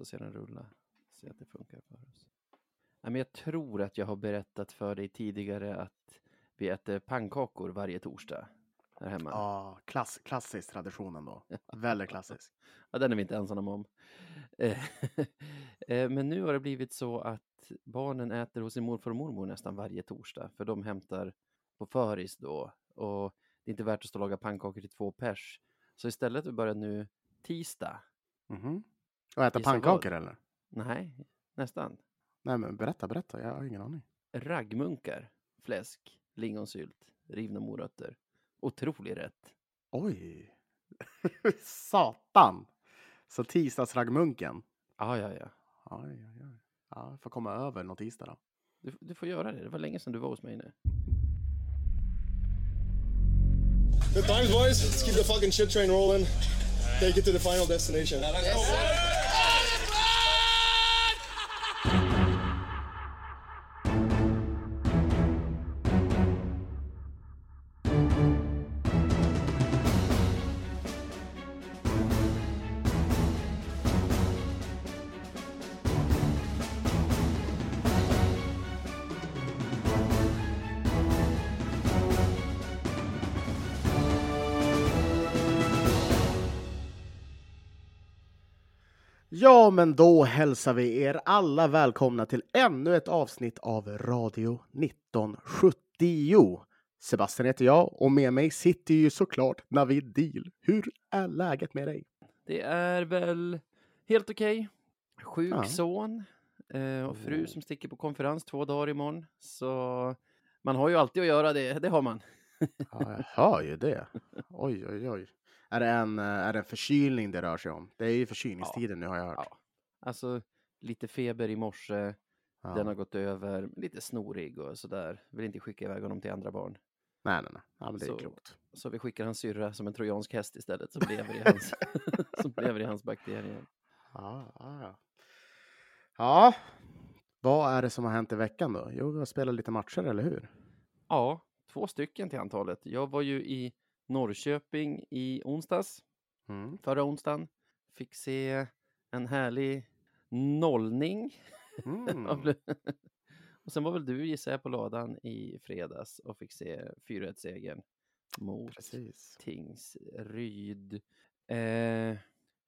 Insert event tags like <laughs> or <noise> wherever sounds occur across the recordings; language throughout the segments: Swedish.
och se den rulla. Se att det funkar för oss. Nej, men jag tror att jag har berättat för dig tidigare att vi äter pannkakor varje torsdag här hemma. Ja, klass, klassisk tradition ändå. Väldigt klassisk. <laughs> Ja, den är vi inte ensamma om. Eh, <laughs> eh, Men nu har det blivit så att barnen äter hos sin morfar och mormor nästan varje torsdag, för de hämtar på föris då. Och det är inte värt att stå och laga pannkakor till två pers. Så istället börjat nu tisdag. Mhm. Och äta Gissa pannkakor eller? Nej, nästan. Nej, men berätta, berätta. Jag har ingen aning. Raggmunkar, fläsk, lingonsylt, rivna morötter. Otrolig rätt. Oj! <laughs> Satan! Så tisdagsraggmunken. Ja, ja, ja. Jag får komma över någon tisdag då. Du, du får göra det. Det var länge sedan du var hos mig nu. Good times, boys. Let's keep the fucking shit train rolling. Take it to the final destination. Ja, men då hälsar vi er alla välkomna till ännu ett avsnitt av Radio 1970. Sebastian heter jag och med mig sitter ju såklart Navid Deal. Hur är läget med dig? Det är väl helt okej. Sjuk Ja. son eh, och fru som sticker på konferens två dagar imorgon. Så man har ju alltid att göra det, det har man. Ja, jag hör ju det. Oj, oj, oj. Är det en, eh, är det en förkylning det rör sig om? Det är ju förkylningstiden nu har jag hört. Ja. Alltså lite feber i morse, Ja. den har gått över, lite snorig och sådär. Vill inte skicka iväg honom till andra barn. Nej, nej, nej. Ja, det är Så- klokt. Så vi skickar hans syrra som en trojansk häst istället som lever i hans, <laughs> <laughs> som lever i hans bakterier. Ja, ja, ja. ja, vad är det som har hänt i veckan då? Jo, vi har spelat lite matcher, eller hur? Ja, två stycken till antalet. Jag var ju i Norrköping i onsdags. Mm. förra onsdagen. Fick se en härlig nollning. <laughs> Mm. <laughs> och sen var väl du gissar jag på ladan i fredags och fick se 4-1-segern mot Precis. Tingsryd. Eh,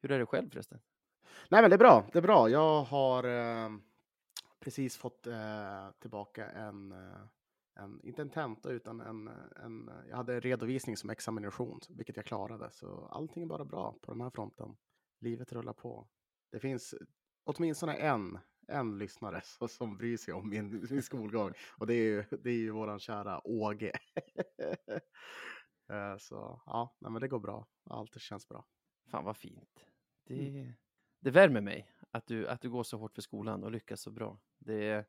hur är det själv förresten? Nej, men det är bra. Det är bra. Jag har eh, precis fått eh, tillbaka en, eh, en, inte en tenta, utan en, en, jag hade en redovisning som examination, vilket jag klarade. Så allting är bara bra på den här fronten. Livet rullar på. Det finns åtminstone en, en lyssnare <laughs> så, som bryr sig om min, min skolgång. Och det är ju, det är ju våran kära Åge. <laughs> Eh, så ja, nej, men det går bra. Allt känns bra. Fan vad fint. Det, Mm. det värmer mig att du, att du går så hårt för skolan och lyckas så bra. Det,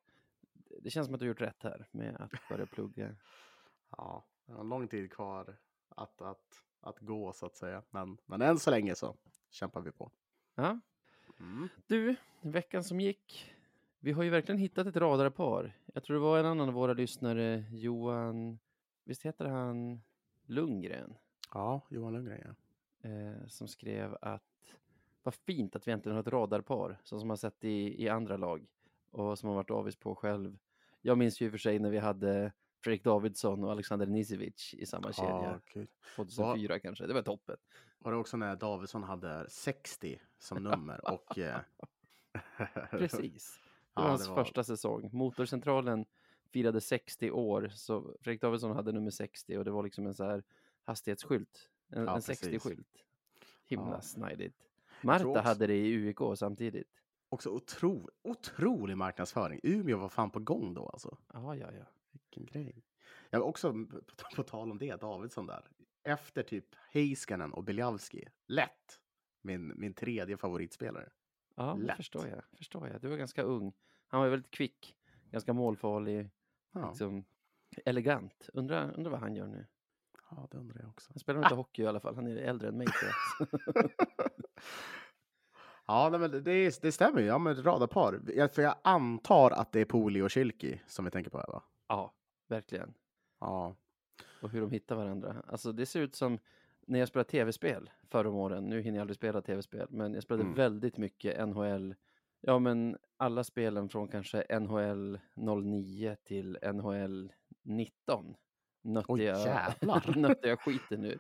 det känns som att du gjort rätt här med att börja plugga. <laughs> Ja, det har lång tid kvar att, att, att gå så att säga. Men, men än så länge så kämpar vi på. Ja, Mm. Du, veckan som gick. Vi har ju verkligen hittat ett radarpar. Jag tror det var en annan av våra lyssnare, Johan, visst heter han Lundgren, Ja, Johan Lundgren ja. eh, som skrev att vad fint att vi äntligen har ett radarpar, så som man sett i, i andra lag och som har varit avis på själv. Jag minns ju i och för sig när vi hade Fredrik Davidsson och Alexander Nisevic i samma kedja. Ja, gud. 2004 kanske, det var toppen. Var det också när Davidsson hade 60 som nummer och... Eh, <laughs> Precis. Det Ja, var hans det var- första säsong. Motorcentralen firade 60 år, så Fredrik Davidsson hade nummer 60 och det var liksom en så här hastighetsskylt. En, Ja, en precis. 60-skylt. Himla Ja. snajdigt. Marta också- hade det i UIK samtidigt. också otro, otrolig marknadsföring. Umeå var fan på gång då alltså. Ja, ja, ja. Vilken grej. Jag var också, på, på tal om det, Davidsson där. Efter typ Heiskanen och Biljavski. Lätt min, min tredje favoritspelare. Ja, det Lätt. förstår jag. Förstår jag. Du var ganska ung. Han var väldigt kvick, ganska målfarlig, Ja, liksom elegant. Undrar undra vad han gör nu. ja det undrar jag också. Han spelar inte hockey i alla fall. Han är äldre än mig <laughs> ja, nej, men det, det, stämmer ju. Ja, men radarpar. Jag- För jag antar att det är Poli och Kilki som vi tänker på här, va? Ja, verkligen. Ja. och hur de hittar varandra. Alltså det ser ut som när jag spelade tv-spel förra om åren. Nu hinner jag aldrig spela tv-spel, men jag spelade Mm. väldigt mycket NHL Ja, men alla spelen från kanske NHL 09 till NHL 19 nötte, Oj, jag, jävlar. <laughs> nötte jag skiten nu.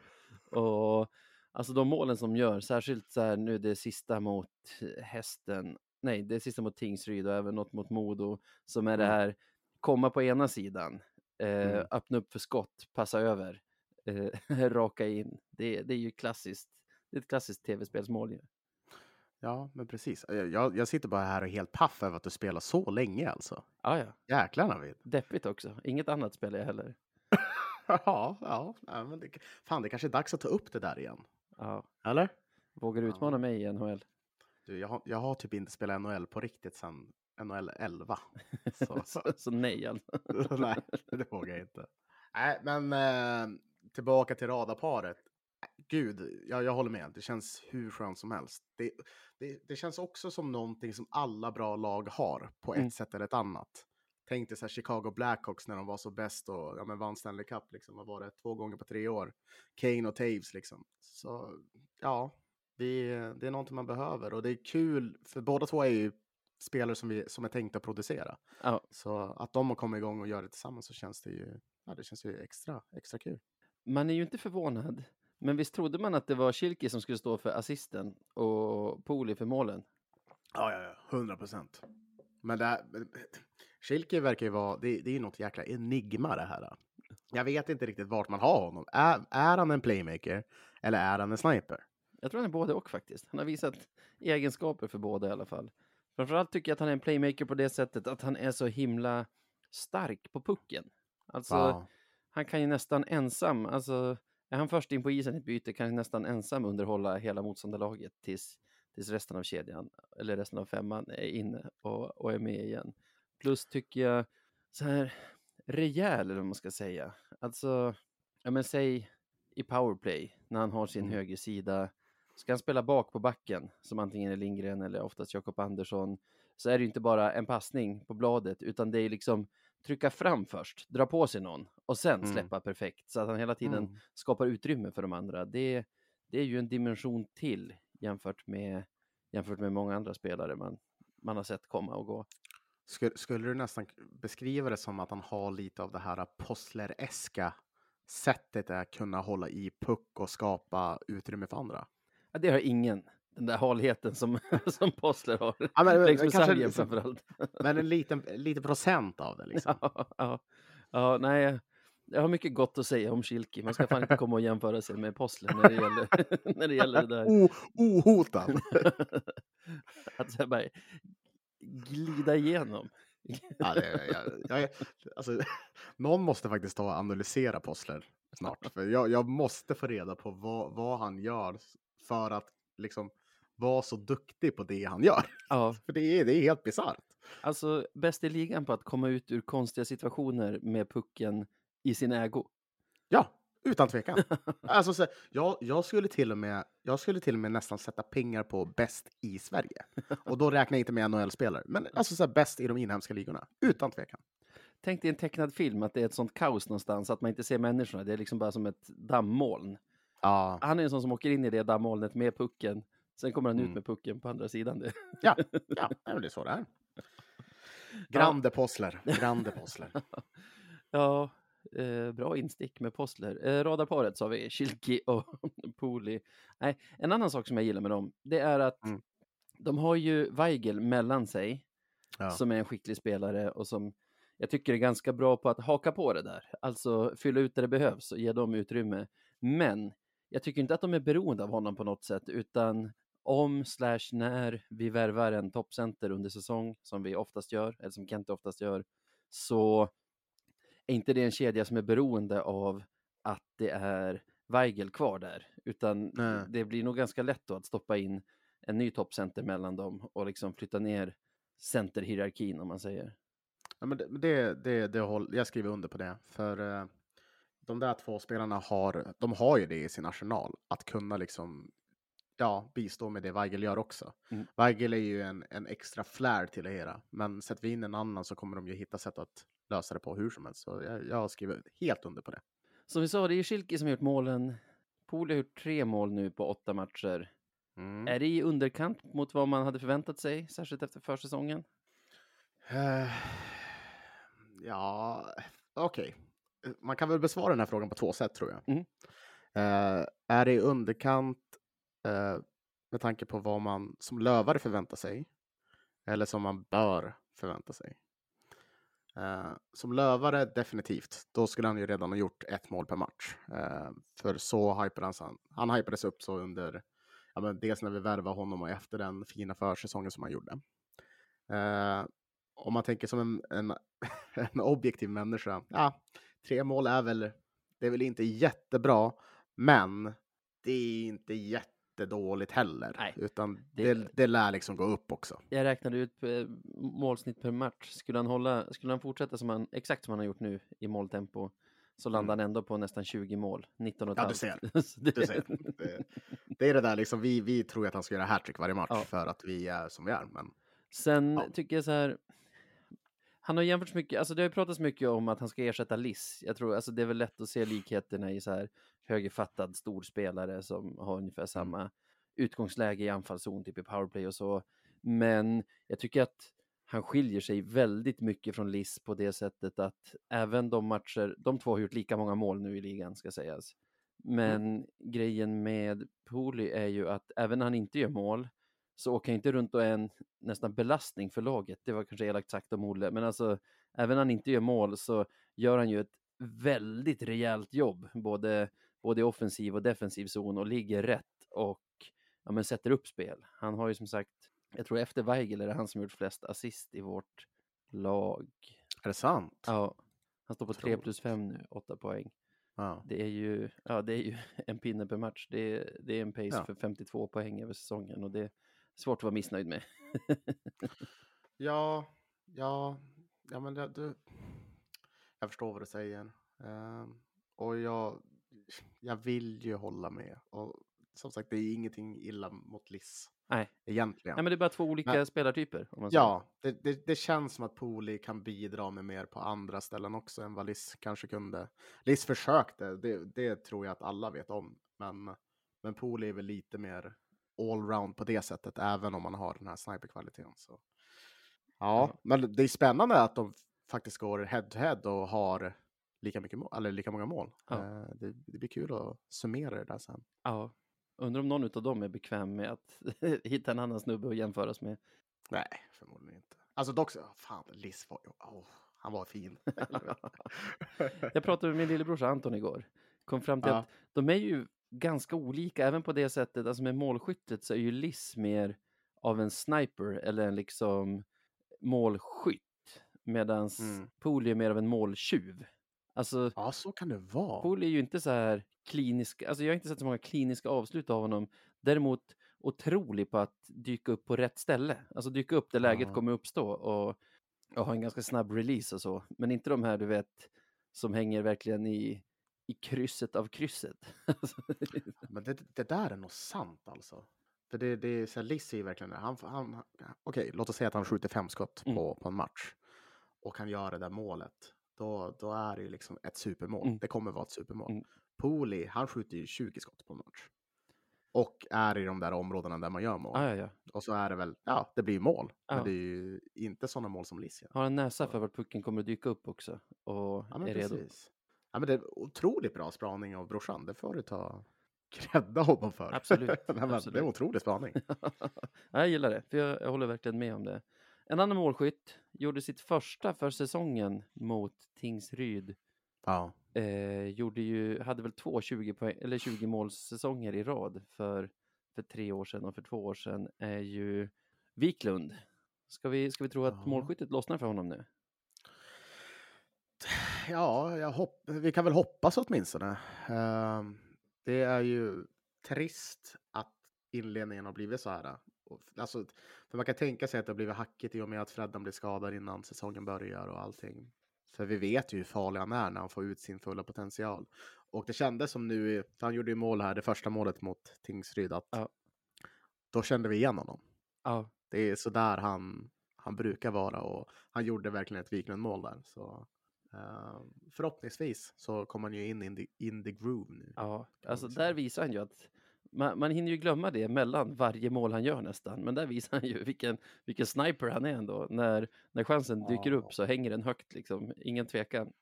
Och alltså de målen som gör, särskilt så här nu det sista mot hästen, nej, det sista mot Tingsryd och även något mot Modo, som är det Mm. här komma på ena sidan, eh, Mm. öppna upp för skott, passa över, eh, <laughs> raka in. Det, det är ju klassiskt. Det är ett klassiskt tv-spelsmål ju. Ja, men precis. Jag, jag sitter bara här och är helt paff över att du spelar så länge alltså. Ja, ja. Jäklar Navid. Deppigt också. Inget annat spelar jag heller. <laughs> ja, ja. ja men det, fan, det kanske är dags att ta upp det där igen. Ja. Eller? Vågar du Ja. utmana mig i NHL? Du, jag, har, jag har typ inte spelat NHL på riktigt sedan NHL 11. Så, <laughs> så, så nej alltså. <laughs> nej, det vågar jag inte. Nej, men eh, tillbaka till radarparet. Gud, jag, jag håller med. Det känns hur skönt som helst. Det, det, det känns också som någonting som alla bra lag har på ett Mm. sätt eller ett annat. Tänk dig så här Chicago Blackhawks när de var så bäst och ja, men vann Stanley Cup, liksom, vad var det, två gånger på tre år. Kane och Taves liksom. Så ja, det, det är någonting man behöver och det är kul, för båda två är ju spelare som, vi, som är tänkta att producera. Ja. Så att de har kommit igång och gör det tillsammans så känns det ju, ja, det känns ju extra, extra kul. Man är ju inte förvånad. Men visst trodde man att det var Kilki som skulle stå för assisten och Poli för målen? Ja, ja, ja, hundra procent. Men det här, Schilke verkar ju vara, det, det är ju något jäkla enigma det här. Jag vet inte riktigt vart man har honom. Är, är han en playmaker eller är han en sniper? Jag tror han är både och faktiskt. Han har visat egenskaper för båda i alla fall. Framförallt tycker jag att han är en playmaker på det sättet att han är så himla stark på pucken. Alltså, Ja. han kan ju nästan ensam, alltså är han först in på isen i ett byte kan han nästan ensam underhålla hela motståndarlaget tills, tills resten av kedjan, eller resten av femman är inne och, och är med igen. Plus tycker jag så här rejäl, eller vad man ska säga. Alltså, ja men säg i powerplay, när han har sin Mm. högersida, ska han spela bak på backen, som antingen är Lindgren eller oftast Jakob Andersson, så är det inte bara en passning på bladet, utan det är liksom trycka fram först, dra på sig någon och sen Mm. släppa perfekt, så att han hela tiden Mm. skapar utrymme för de andra. Det, det är ju en dimension till jämfört med, jämfört med många andra spelare man, man har sett komma och gå. Skulle, skulle du nästan beskriva det som att han har lite av det här Possler-eska sättet att kunna hålla i puck och skapa utrymme för andra? Ja, det har ingen, den där halheten som, <laughs> som Possler har. Ja, men, med kanske liksom- framförallt. Men en <laughs> liten, liten procent av det liksom. Ja, ja, ja, nej, jag har mycket gott att säga om Kilki. Man ska fan inte komma och jämföra sig med Possler när det gäller, <laughs> när det, gäller det där. O, ohotad. Att så bara glida igenom. Ja, det, jag, jag, alltså, någon måste faktiskt ta och analysera Possler snart. För jag, jag måste få reda på vad, vad han gör för att liksom vara så duktig på det han gör. Ja, <laughs> För det är, det är helt bisarrt. alltså bäst i ligan på att komma ut ur konstiga situationer med pucken i sin ägo. Ja, utan tvekan. <laughs> Alltså, så, jag, jag, skulle till och med, jag skulle till och med nästan sätta pengar på bäst i Sverige. Och då räknar jag inte med NHL-spelare. Men <laughs> alltså så bäst i de inhemska ligorna. Utan tvekan. Tänk dig en tecknad film, att det är ett sånt kaos någonstans, att man inte ser människorna. Det är liksom bara som ett dammoln. Ja, Han är en sån som åker in i det dammolnet med pucken. Sen kommer han ut Mm. med pucken på andra sidan. Det. <laughs> ja, ja det är så det är. Grande Possler. Grande Possler. <laughs> Ja, eh, bra instick med Postler. Eh, radarparet sa vi, Kilki och <laughs> Poli. Nej, en annan sak som jag gillar med dem, det är att Mm. de har ju Weigel mellan sig, Ja. som är en skicklig spelare och som jag tycker är ganska bra på att haka på det där. Alltså fylla ut där det behövs och ge dem utrymme. Men jag tycker inte att de är beroende av honom på något sätt, utan om slash när vi värvar en toppcenter under säsong, som vi oftast gör, eller som Kent oftast gör, så är inte det en kedja som är beroende av att det är Weigel kvar där, utan Nej. det blir nog ganska lätt då att stoppa in en ny toppcenter mellan dem och liksom flytta ner centerhierarkin om man säger. Ja, men det, det, det, det håll, jag skriver under på det. För eh, de där två spelarna har, de har ju det i sin arsenal. Att kunna liksom, ja, bistå med det Weigel gör också. Mm. Weigel är ju en, en extra flär till det hela. Men sätter vi in en annan så kommer de ju hitta sätt att lösa det på hur som helst. Så jag, jag skriver helt under på det. Som vi sa, det är Schilke som gjort målen. Poli har gjort tre mål nu på åtta matcher. Mm. Är det i underkant mot vad man hade förväntat sig, särskilt efter försäsongen? Eh, ja, okej. Man kan väl besvara den här frågan på två sätt tror jag. Mm. Eh, är det i underkant eh, med tanke på vad man som lövare förväntar sig? Eller som man bör förvänta sig? Eh, som lövare definitivt. Då skulle han ju redan ha gjort ett mål per match. För så hypades han. Han hypades upp så under, ja, men dels när vi värvade honom och efter den fina försäsongen som han gjorde. Om man tänker som en, en, <laughs> en objektiv människa, ja, tre mål är väl, det är väl inte jättebra, men det är inte jättedåligt heller. Nej, utan det- det, det, lär liksom gå upp också. Jag räknade ut eh, målsnitt per match. Skulle han, hålla, skulle han fortsätta som han, exakt som han har gjort nu i måltempo så landar han ändå på nästan 20 mål. 19 och Mm. Ja, du <laughs> det- Du ser. Det, det är det där liksom, vi, vi tror att han ska göra hattrick varje match Ja. för att vi är som vi är. Men Sen Ja. tycker jag så här. Han har jämförts mycket, alltså det har ju pratats mycket om att han ska ersätta Liss. Jag tror, alltså det är väl lätt att se likheterna i så här högerfattad storspelare som har Mm. ungefär samma utgångsläge i anfallszon, typ i powerplay och så. Men jag tycker att han skiljer sig väldigt mycket från Liss på det sättet att även de matcher, de två har gjort lika många mål nu i ligan ska sägas. Men grejen med Pooley är ju att även när han inte gör mål så åker han inte runt och är en nästan belastning för laget. Det var kanske elakt sagt om Olle, men alltså även när han inte gör mål så gör han ju ett väldigt rejält jobb, både, både i offensiv och defensiv zon och ligger rätt och ja, men sätter upp spel. Han har ju som sagt, jag tror efter Weigel är det han som gjort flest assist i vårt lag. är det sant? Ja, han står på 3 Otroligt. plus 5 nu, 8 poäng. Ja. Det är ju, ja, det är ju <laughs> en pinne per match. Det är, det är en pace Ja. för 52 poäng över säsongen och det svårt att vara missnöjd med. Ja, ja, ja men det, du, jag förstår vad du säger. Ehm, och jag, jag vill ju hålla med. Och som sagt, det är ingenting illa mot Liss Nej. egentligen. Nej, men det är bara två olika Men- spelartyper. Ja, det, det, det känns som att Poli kan bidra med mer på andra ställen också än vad Liss kanske kunde. Liss försökte, det, det tror jag att alla vet om. Men, men Poli är väl lite mer allround på det sättet, även om man har den här sniperkvaliteten. Så. Ja, Ja. men det är spännande att de faktiskt går head to head och har lika, mycket mål, eller lika många mål. Eh, Det, det blir kul att summera det där sen. ja. Undrar om någon av dem är bekväm med att <laughs> hitta en annan snubbe att jämföras med. Nej, förmodligen inte. Alltså dock, fan, Liss var ju, åh, han var fin. <laughs> <laughs> Jag pratade med min lillebrorsa Anton igår. Kom fram till Ja. att de är ju ganska olika, även på det sättet, alltså med målskyttet så är ju Liss mer av en sniper eller en liksom målskytt. Medan Mm. Pooley är mer av en måltjuv. Alltså, Ja, så kan det vara. Pooley är ju inte så här klinisk, alltså jag har inte sett så många kliniska avslut av honom. Däremot otrolig på att dyka upp på rätt ställe. Alltså dyka upp där läget Ja. kommer uppstå och, och ha en ganska snabb release och så. Men inte de här du vet som hänger verkligen i, i krysset av krysset. Men det, det där är nog sant alltså. För det, det är så här, Liss är ju verkligen det. Han, han, okej, låt oss säga att han skjuter fem skott Mm. på, på en match och kan göra det där målet. Då, då är det ju liksom ett supermål. Mm. Det kommer vara ett supermål. Mm. Pooley, han skjuter ju 20 skott på en match. Och är i de där områdena där man gör mål. ja, ja, ja. Och så är det väl, ja, det blir ju mål. Ja. Men det är ju inte sådana mål som Liss gör. Har en näsa för vart pucken kommer att dyka upp också och Ja, är redo. Ja, men det är otroligt bra spaning av brorsan. Det får du ta credda honom för. Absolut, <laughs> Nej, men Det är absolut. en otrolig spaning. <laughs> Ja, jag gillar det, för jag, jag håller verkligen med om det. En annan målskytt gjorde sitt första för säsongen mot Tingsryd. Ja. Eh, gjorde ju, hade väl två 20, poäng, eller 20 målsäsonger i rad för, för tre år sedan och för två år sedan är ju Wiklund. Ska vi, ska vi tro att Ja. målskyttet lossnar för honom nu? Ja, jag hopp vi kan väl hoppas åtminstone. Ehm, det är ju trist att inledningen har blivit så här. Alltså, för man kan tänka sig att det har blivit hackigt i och med att Freddan blir skadad innan säsongen börjar och allting. För vi vet ju hur farlig han är när han får ut sin fulla potential. Och det kändes som nu, för han gjorde ju mål här, det första målet mot Tingsryd, att Ja. då kände vi igen honom. Ja, Det är så där han, han brukar vara och han gjorde verkligen ett Wiklund-mål där. Så, eh, förhoppningsvis så kommer han ju in in the, in the groove nu. ja. alltså där visar han ju att man, man hinner ju glömma det mellan varje mål han gör nästan. Men där visar han ju vilken, vilken sniper han är ändå. När, när chansen dyker Ja. upp så hänger den högt liksom, ingen tvekan.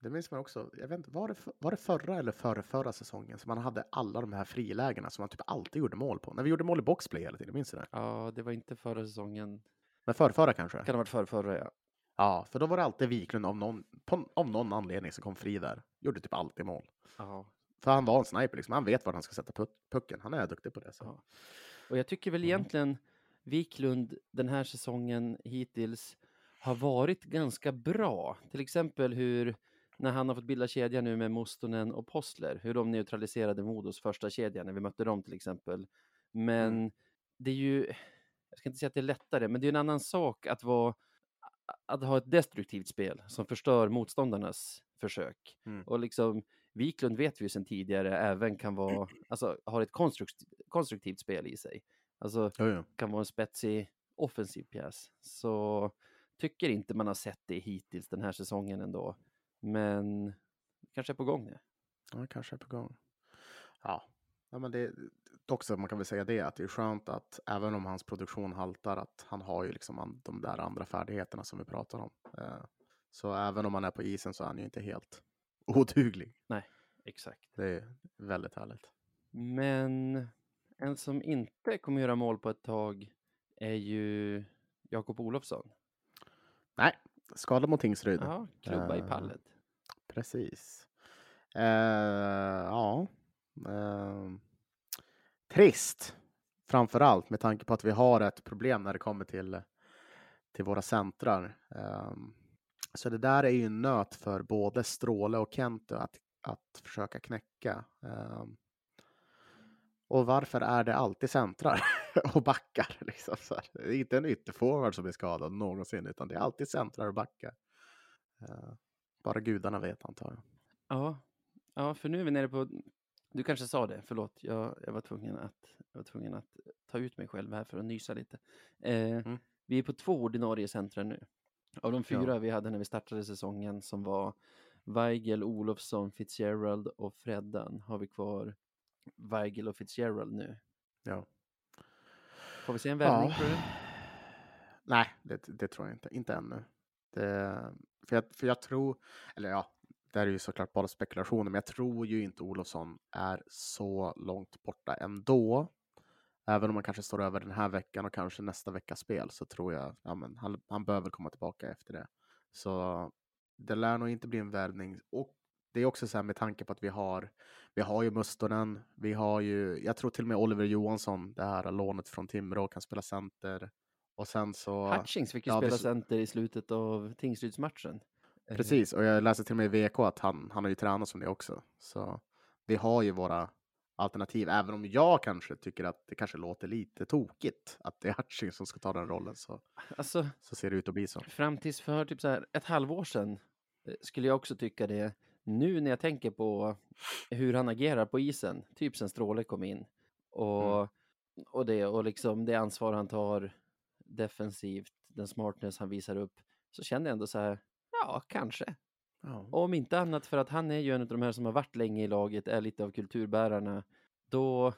Det minns man också. Jag vet inte, var det, för- var det förra eller förra, förra säsongen som man hade alla de här frilägena som man typ alltid gjorde mål på? När vi gjorde mål i boxplay hela tiden, minns du det? Ja, det var inte förra säsongen. Men förra kanske? Kan ha varit förra, förra ja. Ja, för då var det alltid Wiklund av någon, på, av någon anledning som kom fri där. Gjorde typ alltid mål. ja. För han var en sniper liksom. Han vet var han ska sätta puck, pucken. Han är duktig på det. Så. Ja. Och jag tycker väl Ja. egentligen Wiklund den här säsongen hittills har varit ganska bra. Till exempel hur, när han har fått bilda kedja nu med Mustonen och Postler, hur de neutraliserade Modos första kedja när vi mötte dem till exempel. Men det är ju, jag ska inte säga att det är lättare, men det är en annan sak att vara att ha ett destruktivt spel som förstör motståndarnas försök. Mm. Och liksom Wiklund vet vi ju sedan tidigare även kan vara, <clears throat> alltså har ett konstruktivt, konstruktivt spel i sig. Alltså Jo, jo. kan vara en spetsig offensiv pjäs. Så tycker inte man har sett det hittills den här säsongen ändå. Men kanske är på gång nu. Ja, kanske är på gång. Ja, ja men det, dock så man kan väl säga det att det är skönt att även om hans produktion haltar att han har ju liksom de där andra färdigheterna som vi pratar om. Eh, Så även om han är på isen så är han ju inte helt <laughs> oduglig. Exakt. Det är väldigt härligt. Men en som inte kommer göra mål på ett tag är ju Jakob Olofsson. Nej, skada mot Tingsryd. Ja, klubba i Eh, pallet. Precis. Eh, ja. Eh, trist. Framför allt med tanke på att vi har ett problem när det kommer till, till våra centrar. Um, så det där är ju en nöt för både Stråle och Kento att, att försöka knäcka. Um, och varför är det alltid centrar <laughs> och backar? Liksom så här. Det är inte en ytterforward som är skadad någonsin, utan det är alltid centrar och backar. Uh, bara gudarna vet antar jag. Ja. ja, för nu är vi nere på, du kanske sa det, förlåt, jag, jag, var, tvungen att, jag var tvungen att ta ut mig själv här för att nysa lite. Eh, Mm. Vi är på två ordinarie centra nu. Av de fyra Ja. vi hade när vi startade säsongen som var Weigel, Olofsson, Fitzgerald och Freddan har vi kvar Weigel och Fitzgerald nu. Ja. Får vi se en värvning Ja. tror du? Nej, det, det tror jag inte. Inte ännu. Det, för, jag, för jag tror, eller ja, det här är ju såklart bara spekulationer, men jag tror ju inte Olofsson är så långt borta ändå. Även om han kanske står över den här veckan och kanske nästa veckas spel så tror jag ja, men han, han behöver komma tillbaka efter det. Så det lär nog inte bli en värvning. Och det är också så här med tanke på att vi har, vi har ju Mustonen, vi har ju, jag tror till och med Oliver Johansson, det här lånet från Timrå, kan spela center. Och sen så... Hutchings fick ju ja, det spela s- center i slutet av Tingsrydsmatchen. Precis, och jag läste till och med i VK att han, han har ju tränat som det också. Så vi har ju våra alternativ, även om jag kanske tycker att det kanske låter lite tokigt att det är Hutchings som ska ta den rollen så, Alltså, så ser det ut att bli så. fram tills för typ så här ett halvår sedan eh, skulle jag också tycka det. Nu när jag tänker på hur han agerar på isen, typ sen Stråle kom in och, och det och liksom det ansvar han tar defensivt, den smartness han visar upp, så känner jag ändå så här, ja, kanske. Ja. Och om inte annat för att han är ju en av de här som har varit länge i laget, är lite av kulturbärarna, då,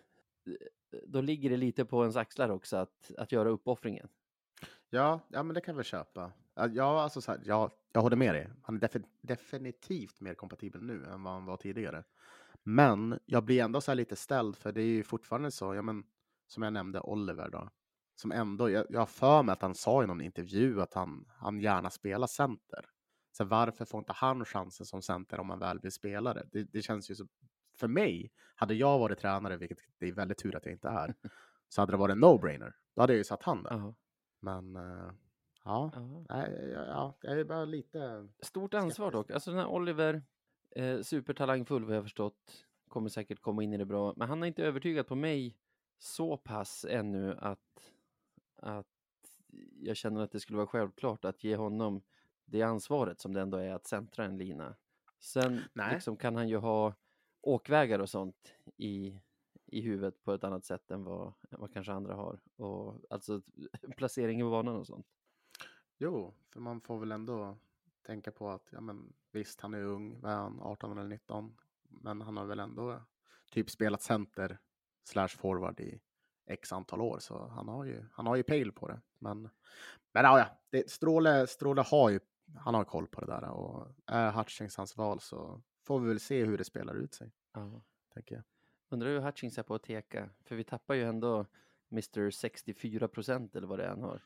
då ligger det lite på ens axlar också att, att göra uppoffringen. Ja, ja, men det kan vi köpa. Ja, alltså så här, ja, jag håller med dig. Han är defi- definitivt mer kompatibel nu än vad han var tidigare. Men jag blir ändå så här lite ställd, för det är ju fortfarande så, ja, men, som jag nämnde, Oliver då. Som ändå, jag, jag har för mig att han sa i någon intervju att han, han gärna spelar center. Så varför får inte han chansen som center om han väl vill spela det? Det, känns ju så, för mig, hade jag varit tränare, vilket det är väldigt tur att jag inte är, <laughs> så hade det varit en no-brainer. Då hade jag ju satt han där. Ja, Men eh, ja, ja. nej, ja, ja, jag är bara lite... Stort ansvar dock. Alltså den här Oliver, eh, supertalangfull vad jag förstått, kommer säkert komma in i det bra. Men han har inte övertygat på mig så pass ännu att, att jag känner att det skulle vara självklart att ge honom det ansvaret som det ändå är att centra en lina. Sen liksom kan han ju ha åkvägar och sånt i, i huvudet på ett annat sätt än vad, vad kanske andra har. Och alltså <laughs> placering i banan och sånt. Jo, för man får väl ändå tänka på att, ja men visst, han är ung, vad är han, 18 eller 19? Men han har väl ändå typ spelat center slash forward i x antal år, så han har ju, han har ju pejl på det. Men, men ja, ja det, Stråle, Stråle har ju, han har koll på det där och är Hutchings hans val så får vi väl se hur det spelar ut sig, Ja. tänker jag. Undrar hur Hutchings är på att teka, för vi tappar ju ändå Mr 64 procent eller vad det är han har.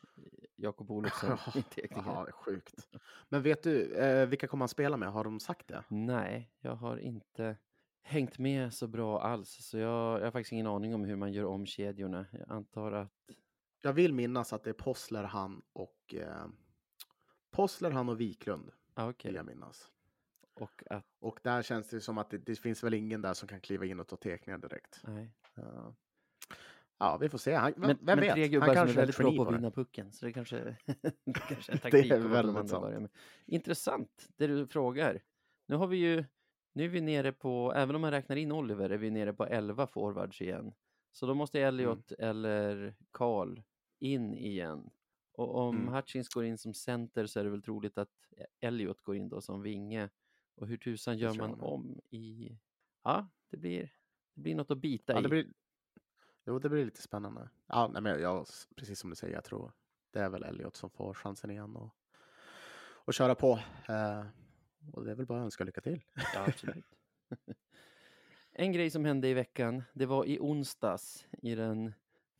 Jakob Olofsson <laughs> i tekningen. Ja, sjukt. Men vet du, eh, vilka kommer han spela med? Har de sagt det? Nej, jag har inte hängt med så bra alls, så jag, jag har faktiskt ingen aning om hur man gör om kedjorna. Jag antar att Jag vill minnas att det är Possler, han och eh, Possler, han och Wiklund, ah, okej. vill jag minnas. Och att, Och där känns det som att det, det finns väl ingen där som kan kliva in och ta teckningar direkt. nej. Uh, ja, vi får se. Han, Men, vem men vet? tre Han gubbar som är kanske är väldigt bra på att det. vinna pucken, så det kanske, <laughs> det kanske är en <laughs> Det är taktik att låta de väldigt andra sant. börja med. Intressant, det du frågar. Nu har vi ju, nu är vi nere på, även om man räknar in Oliver, är vi nere på 11 forwards igen. Så då måste Elliot Mm. eller Karl in igen. Och om Mm. Hutchins går in som center så är det väl troligt att Elliot går in då som vinge. Och hur tusan gör man om i... Ja, det blir, det blir något att bita Ja, i. det blir, jo, det blir lite spännande. Ja, nej, men jag, precis som du säger, jag tror det är väl Elliot som får chansen igen och, och köra på. Eh, och det är väl bara att önska lycka till. Ja, absolut. <laughs> en grej som hände i veckan, det var i onsdags i den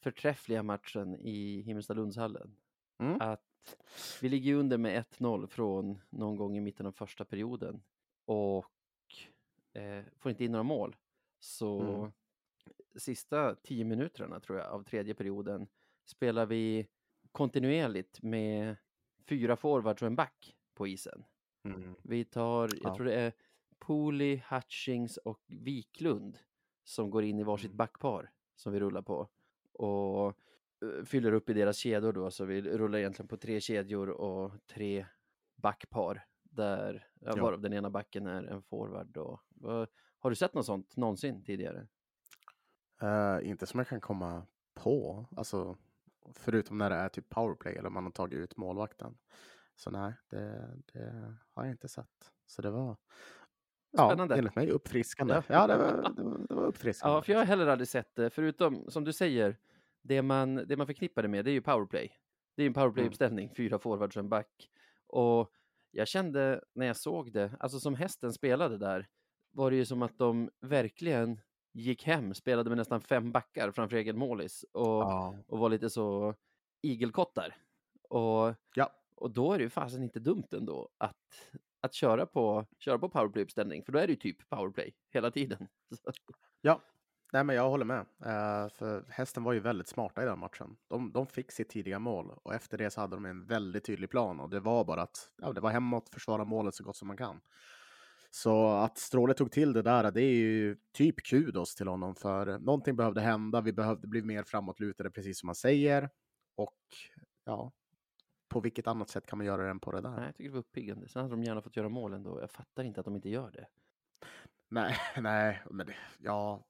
förträffliga matchen i Himmelstalundshallen. Mm. Att vi ligger under med 1-0 från någon gång i mitten av första perioden och eh, får inte in några mål. Så Mm. sista tio minuterna tror jag av tredje perioden spelar vi kontinuerligt med fyra forwards och en back på isen. Mm. Vi tar, jag Ja. tror det är Pooley, Hutchings och Wiklund som går in i varsitt Mm. backpar som vi rullar på och fyller upp i deras kedjor då, så vi rullar egentligen på tre kedjor och tre backpar där, ja, Ja. varav den ena backen är en forward då. Har du sett något sånt någonsin tidigare? Eh, inte som jag kan komma på, alltså förutom när det är typ powerplay eller man har tagit ut målvakten. Så nej, det, det har jag inte sett. Så det var ja, Spännande. enligt mig uppfriskande. Ja. Ja, det, var, det, var, det var uppfriskande. Ja, för jag har heller aldrig sett det, förutom som du säger, det man, det man förknippar det med, det är ju powerplay. Det är en powerplay-uppställning, fyra forwards och en back. Och jag kände när jag såg det, alltså som hästen spelade där, var det ju som att de verkligen gick hem, spelade med nästan fem backar framför egen målis och, Ja, och var lite så igelkottar. Och, ja. och då är det ju fasen inte dumt ändå att, att köra på, köra på powerplay-uppställning, för då är det ju typ powerplay hela tiden. <laughs> Så- ja. Nej, men jag håller med. Eh, för hästen var ju väldigt smarta i den matchen. De, de fick sitt tidiga mål och efter det så hade de en väldigt tydlig plan och det var bara att ja, det var hemåt, försvara målet så gott som man kan. Så att Stråle tog till det där, det är ju typ kudos till honom för någonting behövde hända. Vi behövde bli mer framåtlutade, precis som man säger. Och ja, på vilket annat sätt kan man göra det än på det där? Nej, jag tycker det var uppiggande. Sen hade de gärna fått göra mål ändå. Jag fattar inte att de inte gör det. Nej, <laughs> nej, men det, ja,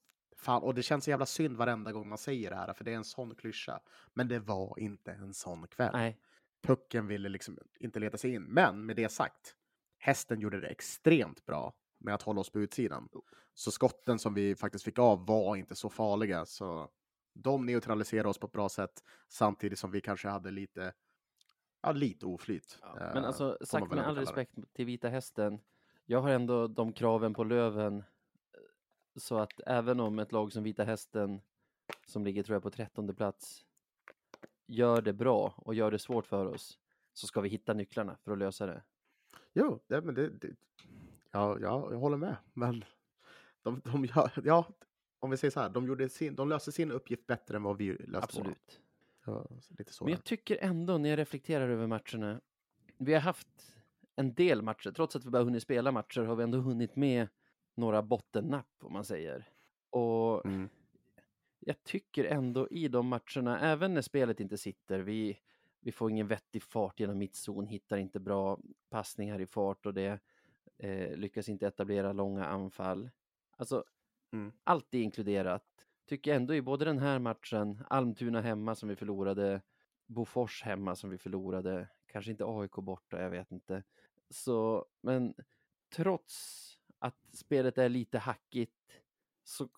fan, och det känns så jävla synd varenda gång man säger det här, för det är en sån klyscha. Men det var inte en sån kväll. Nej, Pucken ville liksom inte leta sig in. Men med det sagt, hästen gjorde det extremt bra med att hålla oss på utsidan. Så skotten som vi faktiskt fick av var inte så farliga. Så de neutraliserade oss på ett bra sätt samtidigt som vi kanske hade lite, ja, lite oflyt. ja. eh, men alltså sagt med all respekt till Vita Hästen. Jag har ändå de kraven på Löven. Så att även om ett lag som Vita Hästen, som ligger tror jag på trettonde plats, gör det bra och gör det svårt för oss, så ska vi hitta nycklarna för att lösa det. Jo, det, men det, det, ja, ja, jag håller med. Men de, de gör, ja, om vi säger så här, de, gjorde sin, de löste sin uppgift bättre än vad vi löste. Absolut. Ja, lite så. Men jag tycker ändå när jag reflekterar över matcherna, vi har haft en del matcher, trots att vi bara hunnit spela matcher har vi ändå hunnit med några bottennapp om man säger. Och. Mm. jag tycker ändå i de matcherna, även när spelet inte sitter, vi, vi får ingen vettig fart genom mittzon, hittar inte bra passningar i fart och det eh, lyckas inte etablera långa anfall. Alltså, Mm. allt är inkluderat. Tycker jag ändå i både den här matchen, Almtuna hemma som vi förlorade, Bofors hemma som vi förlorade, kanske inte AIK borta, jag vet inte. Så, men trots att spelet är lite hackigt så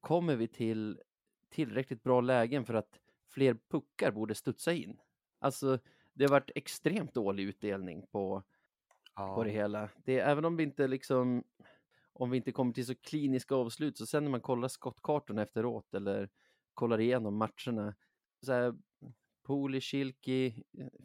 kommer vi till tillräckligt bra lägen för att fler puckar borde studsa in. Alltså, det har varit extremt dålig utdelning på, Ja. på det hela. Det, även om vi inte liksom, om vi inte kommer till så kliniska avslut, så sen när man kollar skottkartorna efteråt eller kollar igenom matcherna, så här, Pooley, Schilke,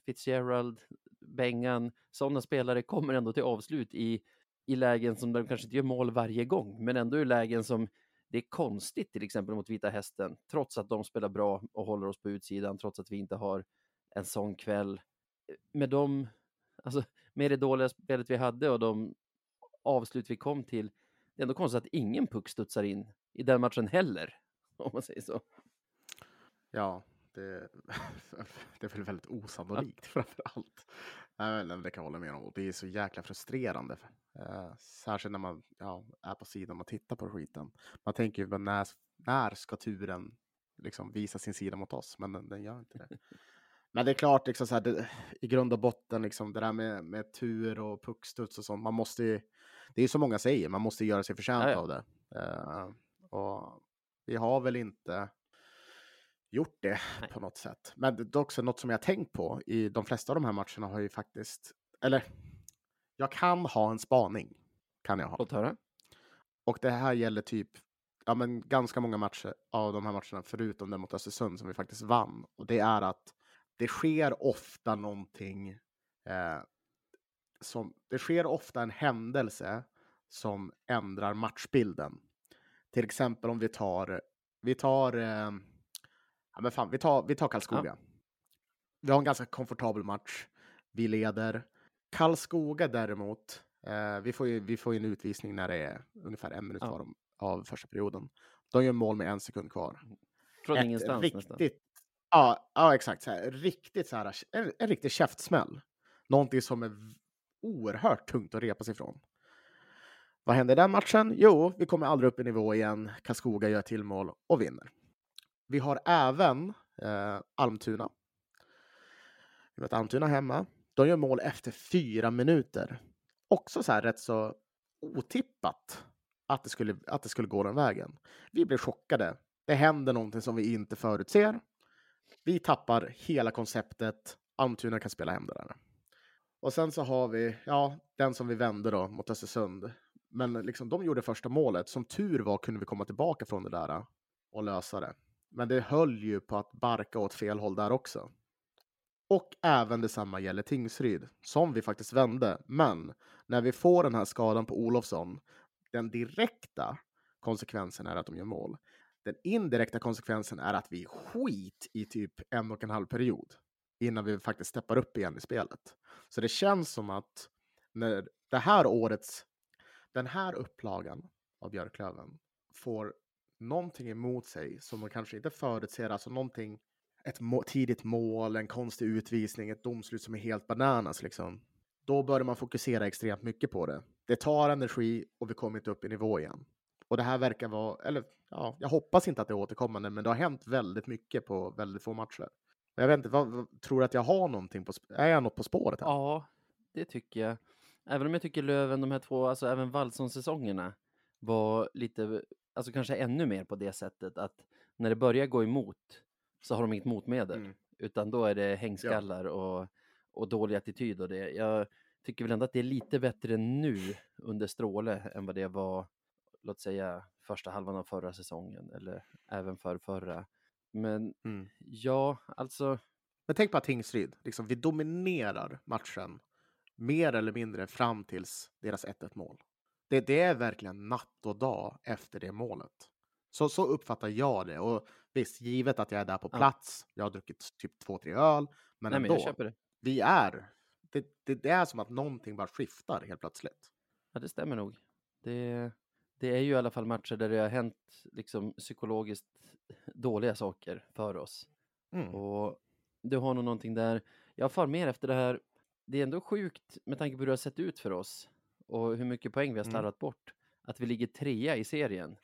Fitzgerald, Bengan, sådana spelare kommer ändå till avslut i, i lägen som de kanske inte gör mål varje gång, men ändå i lägen som det är konstigt, till exempel mot Vita Hästen, trots att de spelar bra och håller oss på utsidan, trots att vi inte har en sån kväll. Med de, alltså med det dåliga spelet vi hade och de avslut vi kom till, det är ändå konstigt att ingen puck studsar in i den matchen heller, om man säger så. Ja, det, <laughs> det är väl väldigt osannolikt framför allt. Nej, Det kan jag hålla med om. Och det är så jäkla frustrerande. Eh, särskilt när man ja, är på sidan och tittar på skiten. Man tänker ju, när, när ska turen liksom visa sin sida mot oss? Men den, den gör inte det. <laughs> Men det är klart, liksom så här, det, i grund och botten, liksom, det där med, med tur och puckstuds och sånt. Man måste ju, det är ju som många säger, man måste göra sig förtjänt Ja, ja. av det. Eh, och vi har väl inte gjort det Nej. på något sätt. Men det är också något som jag tänkt på i de flesta av de här matcherna har ju faktiskt, eller jag kan ha en spaning. Kan jag ha. Låt höra. Och det här gäller typ ja, men ganska många matcher av de här matcherna, förutom den mot Östersund som vi faktiskt vann. Och det är att det sker ofta någonting eh, som, det sker ofta en händelse som ändrar matchbilden. Till exempel om vi tar, vi tar, eh, ja men fan, vi tar, vi tar Karlskoga. Vi har en ganska komfortabel match. Vi leder. Karlskoga däremot, eh, vi, får ju, vi får ju en utvisning när det är ungefär en minut Ja. kvar av första perioden. De gör mål med en sekund kvar. Från Ett ingenstans riktigt, nästan. Ja, ja, exakt. Så här, riktigt så här, en, en riktig käftsmäll. Någonting som är oerhört tungt att repa sig ifrån. Vad händer i den matchen? Jo, vi kommer aldrig upp i nivå igen. Karlskoga gör till mål och vinner. Vi har även eh, Almtuna. Vi möter Almtuna hemma. De gör mål efter fyra minuter. Också så här rätt så otippat att det skulle, att det skulle gå den vägen. Vi blev chockade. Det händer någonting som vi inte förutser. Vi tappar hela konceptet. Almtuna kan spela hem det där. Och sen så har vi, ja, den som vi vände då mot Östersund. Men liksom, de gjorde första målet. Som tur var kunde vi komma tillbaka från det där och lösa det. Men det höll ju på att barka åt fel håll där också. Och även detsamma gäller Tingsryd, som vi faktiskt vände. Men när vi får den här skadan på Olofsson, den direkta konsekvensen är att de gör mål. Den indirekta konsekvensen är att vi skit i typ en och en halv period innan vi faktiskt steppar upp igen i spelet. Så det känns som att när det här årets, den här upplagan av Björklöven får någonting emot sig som man kanske inte förutser, alltså någonting, ett må- tidigt mål, en konstig utvisning, ett domslut som är helt bananas liksom. Då börjar man fokusera extremt mycket på det. Det tar energi och vi kommer inte upp i nivå igen. Och det här verkar vara, eller ja, jag hoppas inte att det är återkommande, men det har hänt väldigt mycket på väldigt få matcher. Och Jag vet inte, vad, vad, tror du att jag har någonting på, är jag något på spåret här? Ja, det tycker jag. Även om jag tycker Löven, de här två, alltså även Wallson-säsongerna var lite, alltså kanske ännu mer på det sättet att när det börjar gå emot så har de inget motmedel, Mm. utan då är det hängskallar och, och dålig attityd och det. Jag tycker väl ändå att det är lite bättre nu under Stråle än vad det var, låt säga första halvan av förra säsongen eller även för förra. Men Mm. ja, alltså, Men tänk på att Tingsryd, liksom, vi dominerar matchen mer eller mindre fram tills deras 1-1 mål. Det, det är verkligen natt och dag efter det målet. Så, så uppfattar jag det. Och visst, givet att jag är där på Ja. plats, jag har druckit typ två, tre öl, men nej men ändå, det. vi är, det, det, det är som att någonting bara skiftar helt plötsligt. Ja, det stämmer nog. Det, det är ju i alla fall matcher där det har hänt liksom psykologiskt dåliga saker för oss. Mm. Och du har nog någonting där. Jag far mer efter det här. Det är ändå sjukt med tanke på hur det har sett ut för oss och hur mycket poäng vi har Mm. slarvat bort. Att vi ligger trea i serien.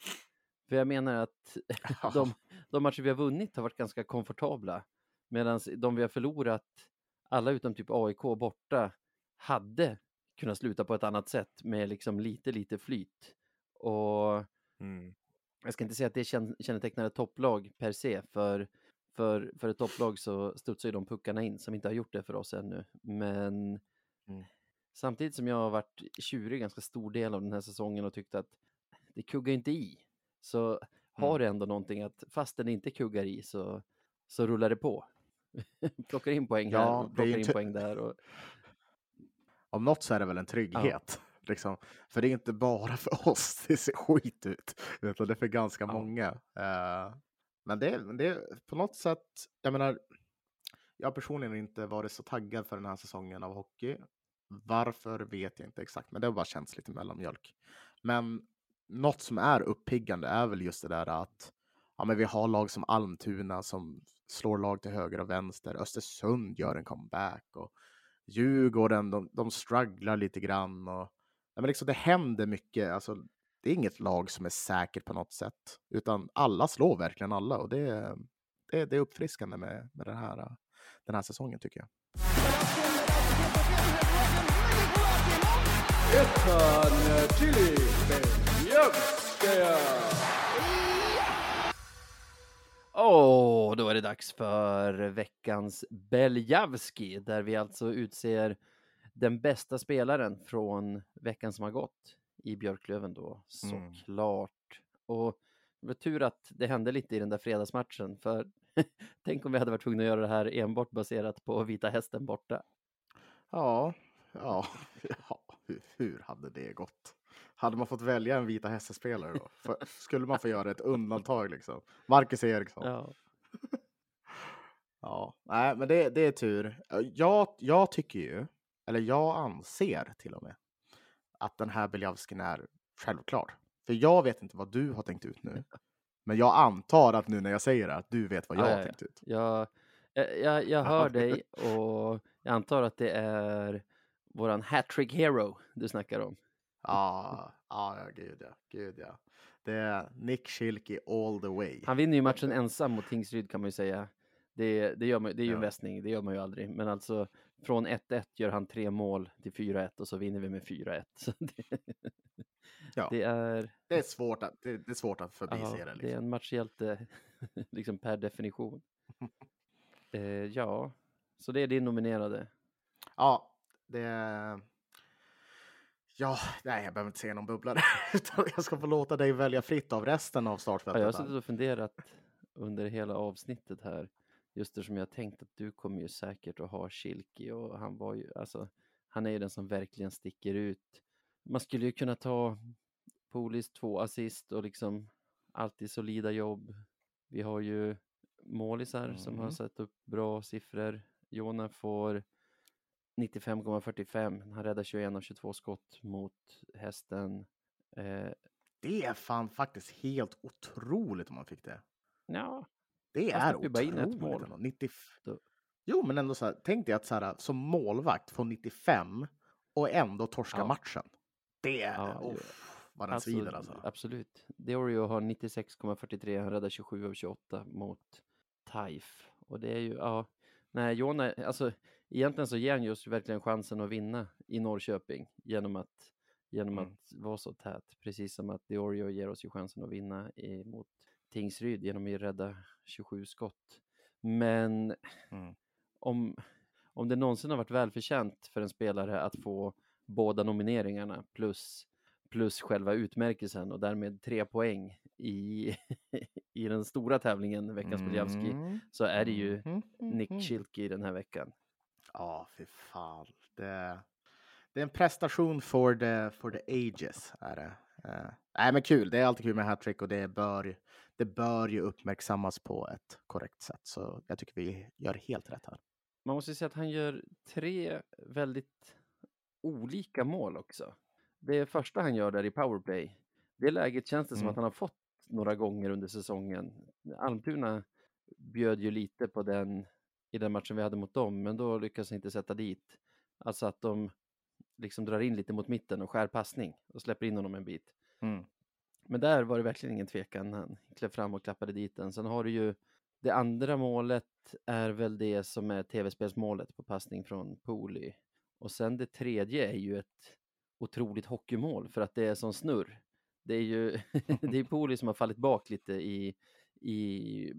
För jag menar att <laughs> <laughs> de, de matcher vi har vunnit har varit ganska komfortabla. Medan de vi har förlorat, alla utom typ AIK borta, hade kunnat sluta på ett annat sätt med liksom lite, lite flyt. Och Mm. jag ska inte säga att det känn- kännetecknar ett topplag per se, för, för, för ett topplag så studsar ju de puckarna in som inte har gjort det för oss ännu. Men Mm. Samtidigt som jag har varit tjurig ganska stor del av den här säsongen och tyckt att det kuggar inte i, så har det ändå någonting att fast den inte kuggar i så, så rullar det på. <laughs> plockar in poäng här Ja, och det är ju plockar in poäng där. Och, Om något så är det väl en trygghet. <laughs> Liksom. För det är inte bara för <laughs> oss det ser skit ut, utan det är för ganska Ja. många. Eh, men det, är- det är på något sätt, jag menar, jag har personligen inte varit så taggad för den här säsongen av hockey. Varför vet jag inte exakt, men det har bara känts lite mellanmjölk. Men något som är uppiggande är väl just det där att ja, men vi har lag som Almtuna som slår lag till höger och vänster. Östersund gör en comeback och Djurgården, de, de strugglar lite grann. Och, ja, men liksom, det händer mycket. Alltså, det är inget lag som är säkert på något sätt, utan alla slår verkligen alla och det, är- det, det är uppfriskande med, med den, här, den här säsongen tycker jag. Åh, då är det dags för veckans Beljavski, där vi alltså utser den bästa spelaren från veckan som har gått i Björklöven då, Mm. såklart. Och det var tur att det hände lite i den där fredagsmatchen, för <laughs> tänk om vi hade varit tvungna att göra det här enbart baserat på Vita Hästen borta. Ja, ja, <laughs> ja hur, hur hade det gått? Hade man fått välja en Vita Hästen-spelare då? För, skulle man få göra ett undantag liksom? Marcus Eriksson. Ja, <laughs> Ja, nej, men det, det är tur. Jag, jag tycker ju, eller jag anser till och med, att den här Beljavskin är självklar. För jag vet inte vad du har tänkt ut nu. <laughs> Men jag antar att nu när jag säger det, att du vet vad jag Ja, ja, har tänkt ut. jag, jag, jag, jag hör dig och jag antar att det är våran hattrick hero du snackar om. Ja, ja, ja, gud ja, gud ja. Det är Nick Schilke all the way. Han vinner ju matchen ensam mot Tingsryd kan man ju säga. Det, det, gör man, det är ju en Ja. västning, det gör man ju aldrig. Men alltså från 1-1 gör han tre mål till 4-1 och så vinner vi med 4-1. <laughs> Så det, Ja. det är, Det är svårt att, det, är svårt att förbise det. det är Liksom. en matchhjälte <laughs> liksom per definition. <laughs> Eh, ja, så det är din nominerade. Ja, det. Ja, nej, jag behöver inte säga någon bubblare. <laughs> utan jag ska få låta dig välja fritt av resten av Ja, startfältet. jag har suttit och funderat under hela avsnittet här. Just eftersom jag tänkt att du kommer ju säkert att ha Schilke och han var ju, alltså, han är ju den som verkligen sticker ut. Man skulle ju kunna ta Polis två assist och liksom alltid solida jobb. Vi har ju målisar som har Mm. satt upp bra siffror. Jona får 95,45. Han räddar 21 av 22 skott mot hästen. Eh, Det är fan faktiskt helt otroligt om man fick det. ja, Det är bara in ett otroligt. mål. ändå. 90... Då- Jo, men ändå så här, tänk dig att så här, som målvakt få 95 och ändå torska Ja. matchen. Det är, Ja, vad den svider alltså. Absolut. Deorio har 96,43, han räddar 27 av 28 mot Taif. Och det är ju, ja, nej, Jona, alltså egentligen så ger han just verkligen chansen att vinna i Norrköping genom att, genom Mm. att vara så tät. Precis som att Deorio ger oss ju chansen att vinna i, mot Tingsryd genom att rädda 27 skott. Men Mm. om, om det någonsin har varit välförtjänt för en spelare att få båda nomineringarna plus, plus själva utmärkelsen och därmed tre poäng i, <laughs> i den stora tävlingen, veckans Mm. så är det ju Mhm, Nick. Schilke i den här veckan. Ja, fy fan. Det, det är en prestation for the, for the ages. Är det. Eh, nej, men kul. Det är alltid kul med hattrick och det bör, det bör ju uppmärksammas på ett korrekt sätt. Så jag tycker vi gör helt rätt här. Man måste säga att han gör tre väldigt olika mål också. Det första han gör där i powerplay, det läget känns det som Mm. att han har fått några gånger under säsongen. Almtuna bjöd ju lite på den i den matchen vi hade mot dem, men då lyckas inte sätta dit. Alltså att de liksom drar in lite mot mitten och skär passning och släpper in honom en bit. Mm. Men där var det verkligen ingen tvekan. Han klev fram och klappade dit den. Sen har du ju det andra målet är väl det som är tv-spelsmålet på passning från Poli. Och sen det tredje är ju ett otroligt hockeymål för att det är sån snurr. det är ju <laughs> <laughs> det är Poli som har fallit bak lite i, i,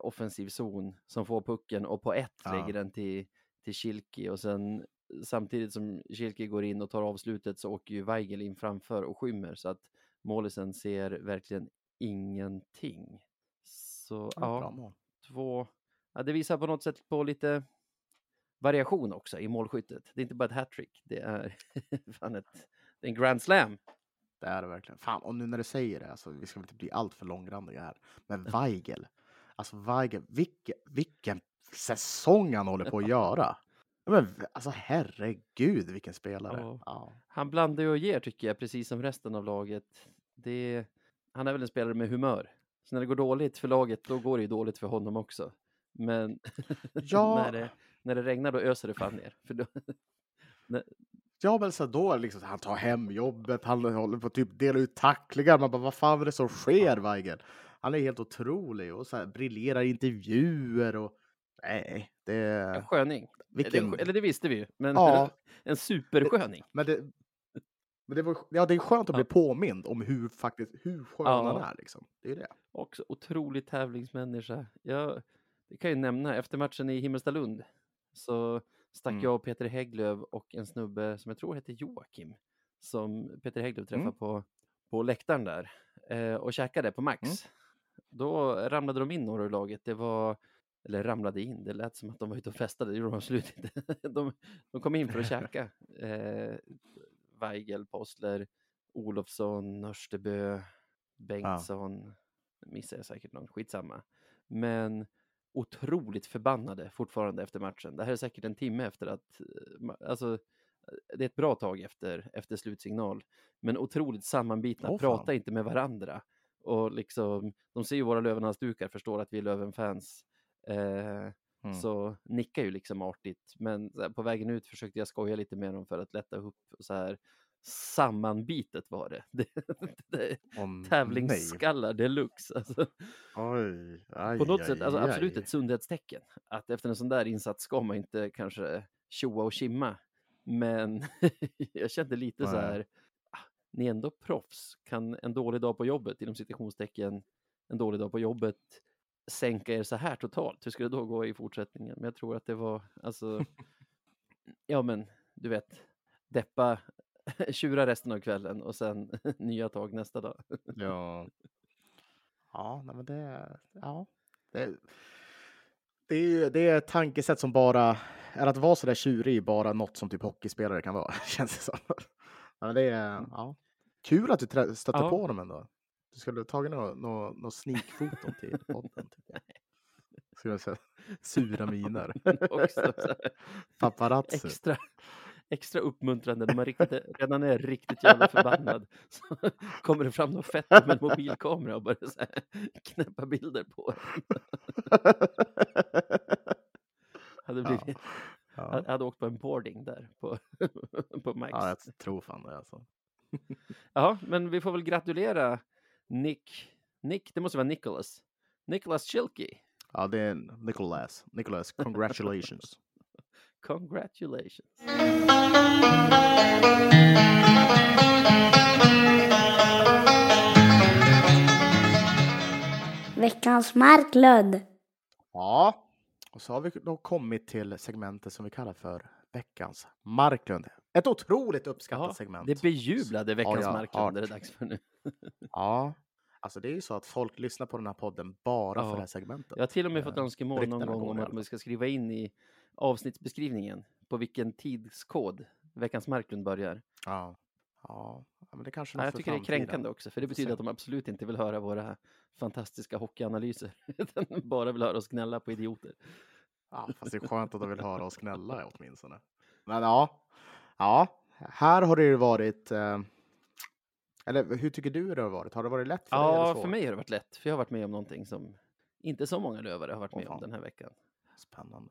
offensiv zon som får pucken och på ett Ja. lägger den till, till Kilki och sen samtidigt som Kilki går in och tar avslutet så åker ju Weigel in framför och skymmer så att målisen ser verkligen ingenting. Så Ja, två. Ja, det visar på något sätt på lite variation också i målskyttet. Det är inte bara ett hattrick, det är <laughs> fan ett, det är en grand slam. Det är det verkligen. Fan, och nu när du säger det, alltså, vi ska inte bli allt för långrandiga här. Men <laughs> Weigel, alltså Weigel, vilken, vilken säsong han håller på att göra. Men, alltså herregud vilken spelare. Ja. Ja. Han blandar ju och ger tycker jag, precis som resten av laget. Det, han är väl en spelare med humör. Så när det går dåligt för laget, då går det ju dåligt för honom också. Men Ja. <laughs> när, det, när det regnar, då öser det fan ner. För då, <laughs> Ja, men så då liksom, han tar hem jobbet, han håller på att typ dela ut tacklingar. Man bara, vad fan är det som sker, Weigel? Han är helt otrolig och så här, briljerar i intervjuer och nej, det en sköning. vilken. Det, eller det visste vi ju, men Ja. <laughs> en supersköning. Men det, men det, var, ja, det är skönt att bli påmind om hur faktiskt hur skön Ja. han är. Liksom. Det är det. Också otrolig tävlingsmänniska. Jag, jag kan ju nämna, efter matchen i Himmelstalund så stack Mm. jag och Peter Hägglöf och en snubbe som jag tror heter Joakim, som Peter Hägglöf träffade Mm. på, på läktaren där eh, och käkade på Max. Mm. Då ramlade de in några ur laget. Det var, eller ramlade in, det lät som att de var ute och festade, det gjorde de absolut inte. <laughs> De, de kom in för att käka. Eh, Weigel, Postler, Olofsson, Nörstebö, Bengtsson, missar jag säkert någon, skitsamma. Men otroligt förbannade fortfarande efter matchen. Det här är säkert en timme efter att, eh, alltså, eh, det är ett bra tag efter, efter slutsignal, men otroligt sammanbitna, fan. pratar inte med varandra. Och liksom, de ser ju våra Lövenhalsdukar, förstår att vi är Löven-fans. Eh, Mm. Så nickar ju liksom artigt, men här, på vägen ut försökte jag skoja lite med dem för att lätta upp och så här. Sammanbitet var det. <laughs> tävlingsskallar deluxe. Alltså, Oj, aj, på något aj, sätt, alltså, aj. absolut ett sundhetstecken. Att efter en sån där insats ska man inte kanske tjoa och kimma. Men <laughs> jag kände lite så här, ah, ni är ändå proffs. Kan en dålig dag på jobbet, inom citationstecken, en dålig dag på jobbet sänka er så här totalt? Hur ska det då gå i fortsättningen? Men jag tror att det var, alltså, <laughs> ja men du vet, deppa, <laughs> tjura resten av kvällen och sen <laughs> nya tag nästa dag. Ja. <laughs> Ja, men det, ja. Det, det, är ju, det är ett tankesätt som bara, är att vara så där tjurig bara något som typ hockeyspelare kan vara, känns det som. Men det är, ja. Kul att du stötte Ja. på dem ändå. Du skulle ha tagit några nå, nå sneakfoton till podden. Skulle jag säga. Sura miner. Paparazzi. extra, extra uppmuntrande när man riktigt, redan är riktigt jävla förbannad. <laughs> Så kommer det fram något fett med en mobilkamera och börjar så här, knäppa bilder på. <laughs> Hade, blivit, Ja. hade åkt på en boarding där på, <laughs> på Max. ja, jag tror fan det alltså. Ja, men vi får väl gratulera Nick, Nick, det måste vara Nicholas, Nicholas Chilkey. Ja, det är Nicholas. Nicholas, congratulations. Congratulations. Veckans Marklund. Ja, och så har vi då kommit till segmentet som vi kallar för veckans Marklund. Ett otroligt uppskattat Ja, segment. det bejublade veckans jag Marklund är det dags för nu. Ja, alltså det är ju så att folk lyssnar på den här podden bara Ja. för det här segmentet. Jag har till och med fått Eh, önskemål någon gång om att man ska skriva in i avsnittsbeskrivningen på vilken tidskod veckans Marklund börjar. Ja, ja, men det kanske är Ja, jag tycker det är kränkande också, för det betyder att de absolut inte vill höra våra fantastiska hockeyanalyser, <laughs> utan bara vill höra oss gnälla på idioter. Ja, fast det är skönt att de vill höra oss gnälla <laughs> åtminstone. Men ja, ja, här har det ju varit. Eh, eller hur tycker du det har varit? Har det varit lätt för dig? eller Ja, för mig har det varit lätt, för jag har varit med om någonting som inte så många lövare har varit med om fan. den här veckan. Spännande.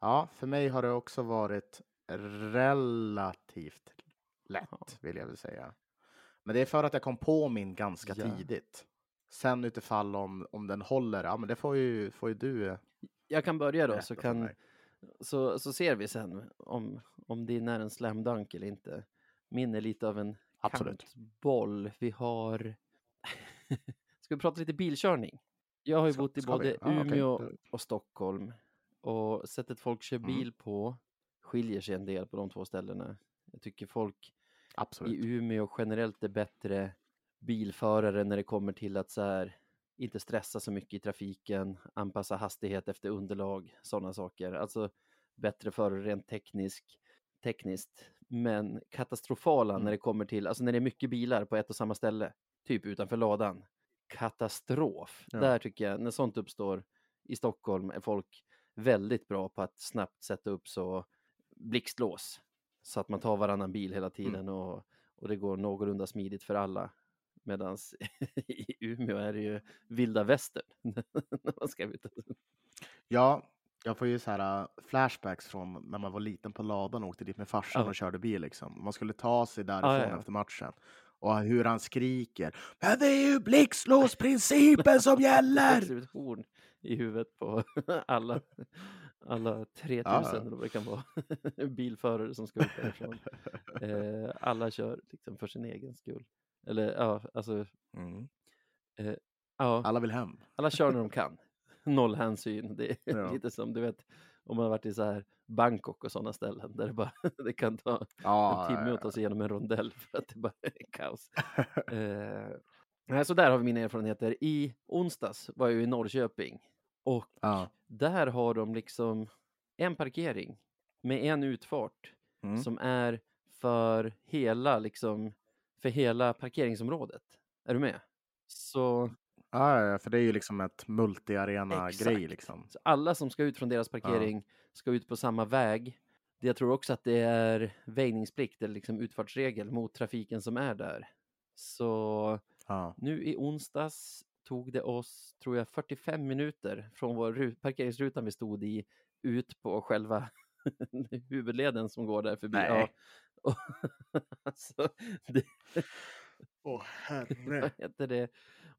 Ja, för mig har det också varit relativt lätt, Ja. vill jag väl säga. Men det är för att jag kom på min ganska Ja. tidigt. Sen utifall om, om den håller, ja men det får ju, får ju du Jag kan börja då, så, kan, så, så ser vi sen om, om din är en slam dunk eller inte. Min är lite av en Absolut. kantboll. Vi har... <laughs> Ska vi prata lite bilkörning? Jag har ju Ska- bott i både okej. Umeå Det- och Stockholm och sättet folk kör Mm. bil på skiljer sig en del på de två ställena. Jag tycker folk Absolut. i Umeå generellt är bättre bilförare när det kommer till att så här, inte stressa så mycket i trafiken, anpassa hastighet efter underlag, sådana saker. Alltså bättre förare rent teknisk, tekniskt, men katastrofala Mm. när det kommer till, alltså när det är mycket bilar på ett och samma ställe, typ utanför ladan. Katastrof. Ja. Där tycker jag, när sånt uppstår i Stockholm är folk väldigt bra på att snabbt sätta upp så blixtlås så att man tar varannan bil hela tiden och, och det går någorlunda smidigt för alla. Medan <laughs> i Umeå är det ju vilda västern. <laughs> Ja, jag får ju så här äh, flashbacks från när man var liten på ladan och åkte dit med farsan Ja. och körde bil. Liksom. Man skulle ta sig därifrån Ja, ja, efter matchen. Och hur han skriker. Men det är ju blixtlåsprincipen som <laughs> gäller! växer ut horn i huvudet på <laughs> alla, alla 3000 Ja, eller vad det kan vara <laughs> bilförare som ska ut därifrån. Eh, alla kör liksom för sin egen skull. Eller ja, alltså Mm. ja, Alla vill hem. alla kör när de kan. Noll hänsyn. Det är Ja. lite som du vet om man har varit i så här Bangkok och sådana ställen där det bara <laughs> det kan ta Ja, en timme att ta sig igenom en rondell <laughs> för att det bara är kaos. <laughs> eh, så där har vi mina erfarenheter. I onsdags var jag i Norrköping och där har de liksom en parkering med en utfart Mm. som är för hela liksom för hela parkeringsområdet. Är du med? Så, Ja, ja, för det är ju liksom ett multi-arena-grej. Liksom. så alla som ska ut från deras parkering ska ut på samma väg. Jag tror också att det är väjningsplikt eller liksom utfartsregel mot trafiken som är där. Så Ja. nu i onsdags tog det oss, tror jag, 45 minuter från vår ru- parkeringsrutan vi stod i ut på själva <laughs> huvudleden som går där förbi. Nej. <laughs> Ja. Alltså, det, Åh, <laughs> vad heter det?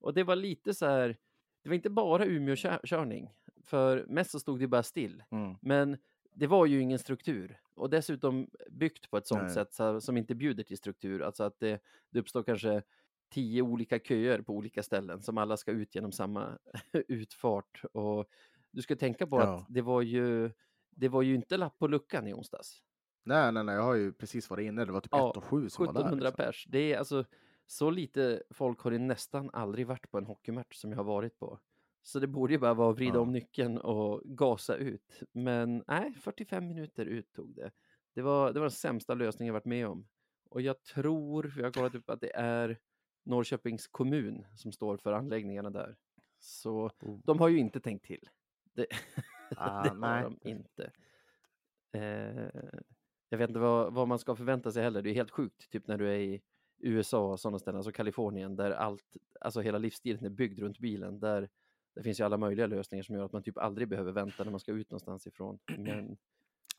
Och det var lite så här, det var inte bara Umeå-körning, för mest så stod det bara still. Mm. Men det var ju ingen struktur och dessutom byggt på ett sådant Nej. sätt så, som inte bjuder till struktur. Alltså att det, det uppstår kanske tio olika köer på olika ställen som alla ska ut genom samma <laughs> utfart. Och du ska tänka på Ja. att det var ju det var ju inte lapp på luckan i onsdags. Nej, nej, nej, jag har ju precis varit inne. Det var typ Ja, 1 och 7 som var där. 1700 Liksom. pers. Det är alltså så lite folk har det nästan aldrig varit på en hockeymatch som jag har varit på. Så det borde ju bara vara att vrida Ja. om nyckeln och gasa ut. Men nej, 45 minuter ut tog det. Det var, det var den sämsta lösningen jag varit med om. Och jag tror, för jag har kollat upp att det är Norrköpings kommun som står för anläggningarna där. Så Oh. de har ju inte tänkt till. Det, <laughs> Ah, det har nej. de inte. Eh, jag vet inte vad, vad man ska förvänta sig heller. Det är helt sjukt, typ när du är i USA och sådana ställen, alltså Kalifornien, där allt, alltså hela livsstilen är byggd runt bilen. Där det finns ju alla möjliga lösningar som gör att man typ aldrig behöver vänta när man ska ut någonstans ifrån. <clears throat> Men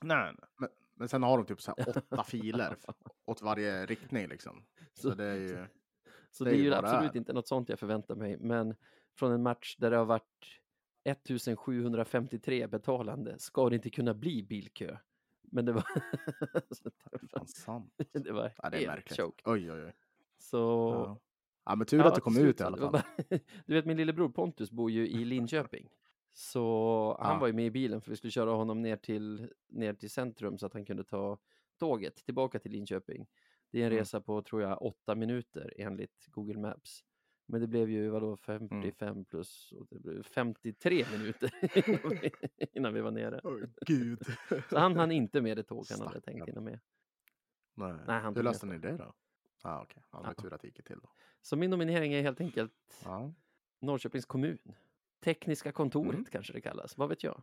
Nej, nej. Men, men sen har de typ så här åtta filer åt varje riktning liksom. <laughs> Så, Så- det är ju... Så Det det är är ju absolut är. inte något sånt jag förväntar mig. Men från en match där det har varit 1753 betalande ska det inte kunna bli bilkö. Men det var, <laughs> det var, sant. <laughs> det var Ja, det är märkligt. choked. Oj, oj, oj. Så Ja. ja, men tur Ja, att till kom slut ut i alla Det fall. <laughs> Du vet min lillebror Pontus bor ju i Linköping. Så han var ju med i bilen för vi skulle köra honom ner till, ner till centrum så att han kunde ta tåget tillbaka till Linköping. Det är en Mm. resa på, tror jag, åtta minuter enligt Google Maps. Men det blev ju, vadå, 55 Mm. plus, och det blev 53 minuter <laughs> innan vi, innan vi var nere. Oj, gud. <laughs> Så han hann inte med det tåg han hade tänkt Stackarn. hinna med. Nej. Nej, han Hur löste ni det då? Ah, okej. Ja, det var Ja. tur att det gick till då. Så min nominering är helt enkelt Ja. Norrköpings kommun. Tekniska kontoret Mm. kanske det kallas, vad vet jag?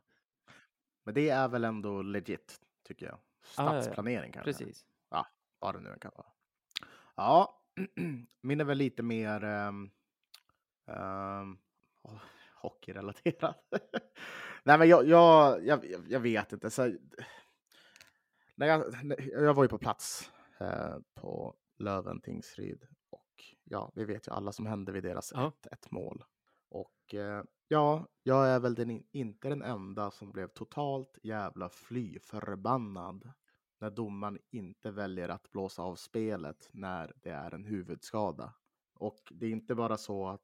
Men det är väl ändå legit, tycker jag. ja, ja. Stadsplanering kanske. Precis. Vad det nu kan vara. Ja, <clears throat> min är väl lite mer um, um, hockeyrelaterad. <laughs> Nej, men jag, jag, jag, jag vet inte. Så, när jag, när, jag var ju på plats eh, på Löven Tingsryd och ja, vi vet ju alla som hände vid deras Ja. 1-1 mål. Och eh, ja, jag är väl den, in- inte den enda som blev totalt jävla fly förbannad när domaren inte väljer att blåsa av spelet när det är en huvudskada. Och det är inte bara så att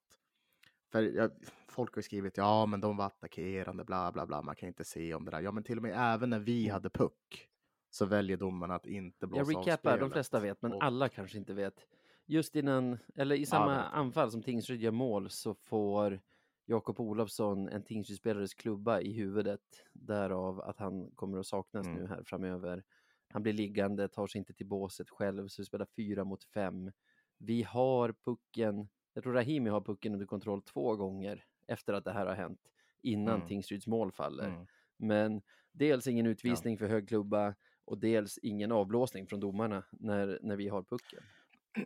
för jag, folk har skrivit ja, men de var attackerande, bla bla bla. Man kan inte se om det där. Ja, men till och med även när vi hade puck så väljer domarna att inte blåsa Jag av recapar, spelet. de flesta vet, men Och- alla kanske inte vet. Just innan, eller i Ja, samma jag. anfall som Tingsryd gör mål så får Jakob Olofsson en Tingsrydspelares klubba i huvudet. Därav att han kommer att saknas Mm. nu här framöver. Han blir liggande, tar sig inte till båset själv, så vi spelar fyra mot fem. Vi har pucken, jag tror Rahimi har pucken under kontroll två gånger efter att det här har hänt, innan Mm. Tingsryds mål faller. Mm. Men dels ingen utvisning för hög klubba och dels ingen avblåsning från domarna när, när vi har pucken.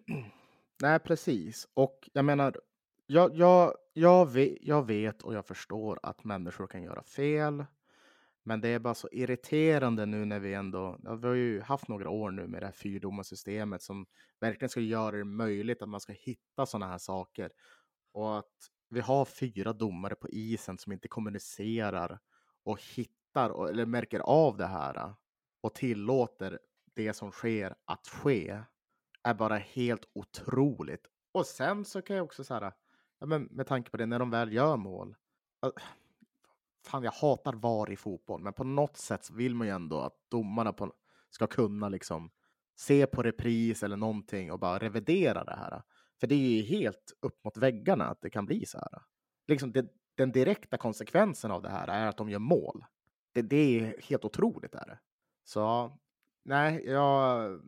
<clears throat> Nej, precis. Och jag menar, jag, jag, jag, vet, jag vet och jag förstår att människor kan göra fel. Men det är bara så irriterande nu när vi ändå, ja, vi har ju haft några år nu med det här fyrdomarsystemet som verkligen ska göra det möjligt att man ska hitta sådana här saker. Och att vi har fyra domare på isen som inte kommunicerar och hittar och, eller märker av det här äh, och tillåter det som sker att ske är bara helt otroligt. Och sen så kan jag också säga, äh, ja, men med tanke på det, när de väl gör mål. Äh, Fan, jag hatar VAR i fotboll, men på något sätt vill man ju ändå att domarna på, ska kunna liksom se på repris eller någonting och bara revidera det här. För det är ju helt upp mot väggarna att det kan bli så här. Liksom det, den direkta konsekvensen av det här är att de gör mål. Det, det är helt otroligt. Är det. Så nej, jag,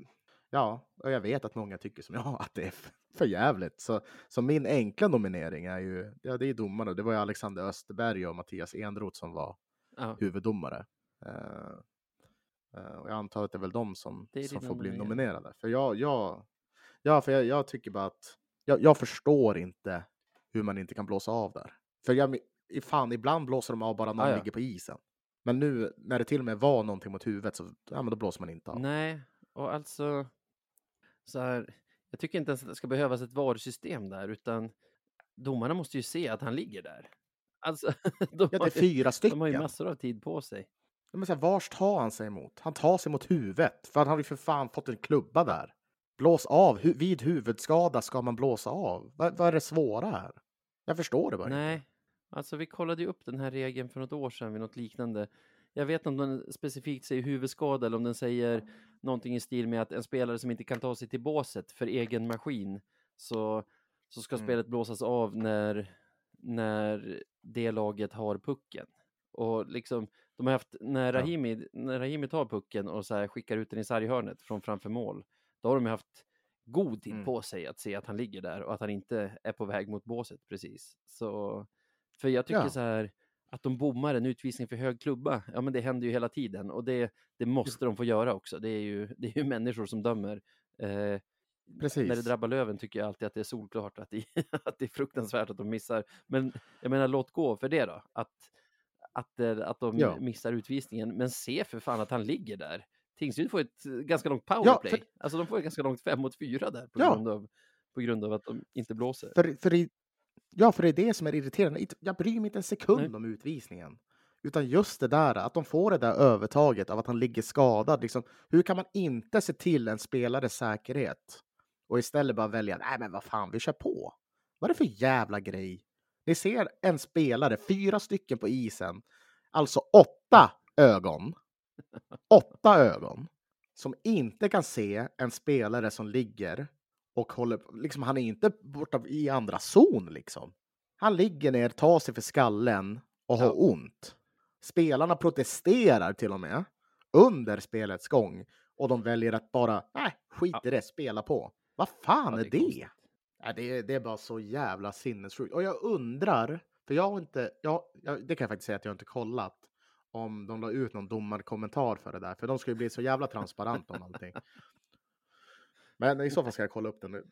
ja, och jag vet att många tycker som <laughs> jag att det är för jävligt. Så, så min enkla nominering är ju, ja det är domarna. Det var ju Alexander Österberg och Mattias Enroth som var Ja, huvuddomare. Eh, eh, och jag antar att det är väl de som, som får bli nominerade. För jag, jag, ja, för jag, jag tycker bara att jag, jag förstår inte hur man inte kan blåsa av där. För jag, fan, ibland blåser de av bara någon Ah, ja. ligger på isen. Men nu när det till och med var någonting mot huvudet så ja, men då blåser man inte av. nej, och alltså så här, jag tycker inte ens att det ska behövas ett VAR-system där, utan domarna måste ju se att han ligger där. Alltså, <laughs> de, Ja, har det är fyra stycken. de har ju massor av tid på sig. Men så här, vars tar han sig emot? Han tar sig mot huvudet. För han har ju för fan fått en klubba där. Blås av. Hu vid huvudskada ska man blåsa av. Vad, vad är det svåra här? Jag förstår det bara inte. Nej, alltså vi kollade ju upp den här regeln för något år sedan vid något liknande. Jag vet inte om den specifikt säger huvudskada eller om den säger någonting i stil med att en spelare som inte kan ta sig till båset för egen maskin så, så ska Mm. spelet blåsas av när, när det laget har pucken. Och liksom, de har haft, när Ja. Rahimi, när Rahimi tar pucken och så här skickar ut den i sarghörnet från framför mål, då har de haft god tid Mm. på sig att se att han ligger där och att han inte är på väg mot båset precis. Så, för jag tycker Ja. så här, att de bommar en utvisning för hög klubba, ja men det händer ju hela tiden och det, det måste de få göra också. Det är ju, <laughs> det är ju människor som dömer. Eh, Precis. när det drabbar Löven tycker jag alltid att det är solklart att det, <laughs> att det är fruktansvärt att de missar. Men jag menar, låt gå för det då. Att, att, eh, att de Ja. missar utvisningen. Men se för fan att han ligger där. Tingsryd får ett eh, ganska långt Ja, powerplay. för- Alltså de får ett ganska långt fem mot fyra där på, Ja. grund, av, på grund av att de inte blåser. För, för det, ja, för det är det som är irriterande. Jag bryr mig inte en sekund Nej. om utvisningen. Utan just det där, att de får det där övertaget av att han ligger skadad. Liksom, hur kan man inte se till en spelares säkerhet? Och istället bara välja, nej men vad fan, vi kör på. Vad är det för jävla grej? Ni ser en spelare, fyra stycken på isen, alltså åtta ögon. Åtta ögon. Som inte kan se en spelare som ligger och håller liksom han är inte borta i andra zon liksom. Han ligger ner, tar sig för skallen och har Ja. ont. Spelarna protesterar till och med under spelets gång och de väljer att bara, nej, skit i det, spela på. Vad fan Ja, det är det? Ja, det, är, det är bara så jävla sinnessjukt. Och jag undrar, för jag har inte, jag, jag, det kan jag faktiskt säga att jag inte kollat om de la ut någon domarkommentar för det där, för de ska ju bli så jävla transparent om allting. Men i så fall ska jag kolla upp det nu.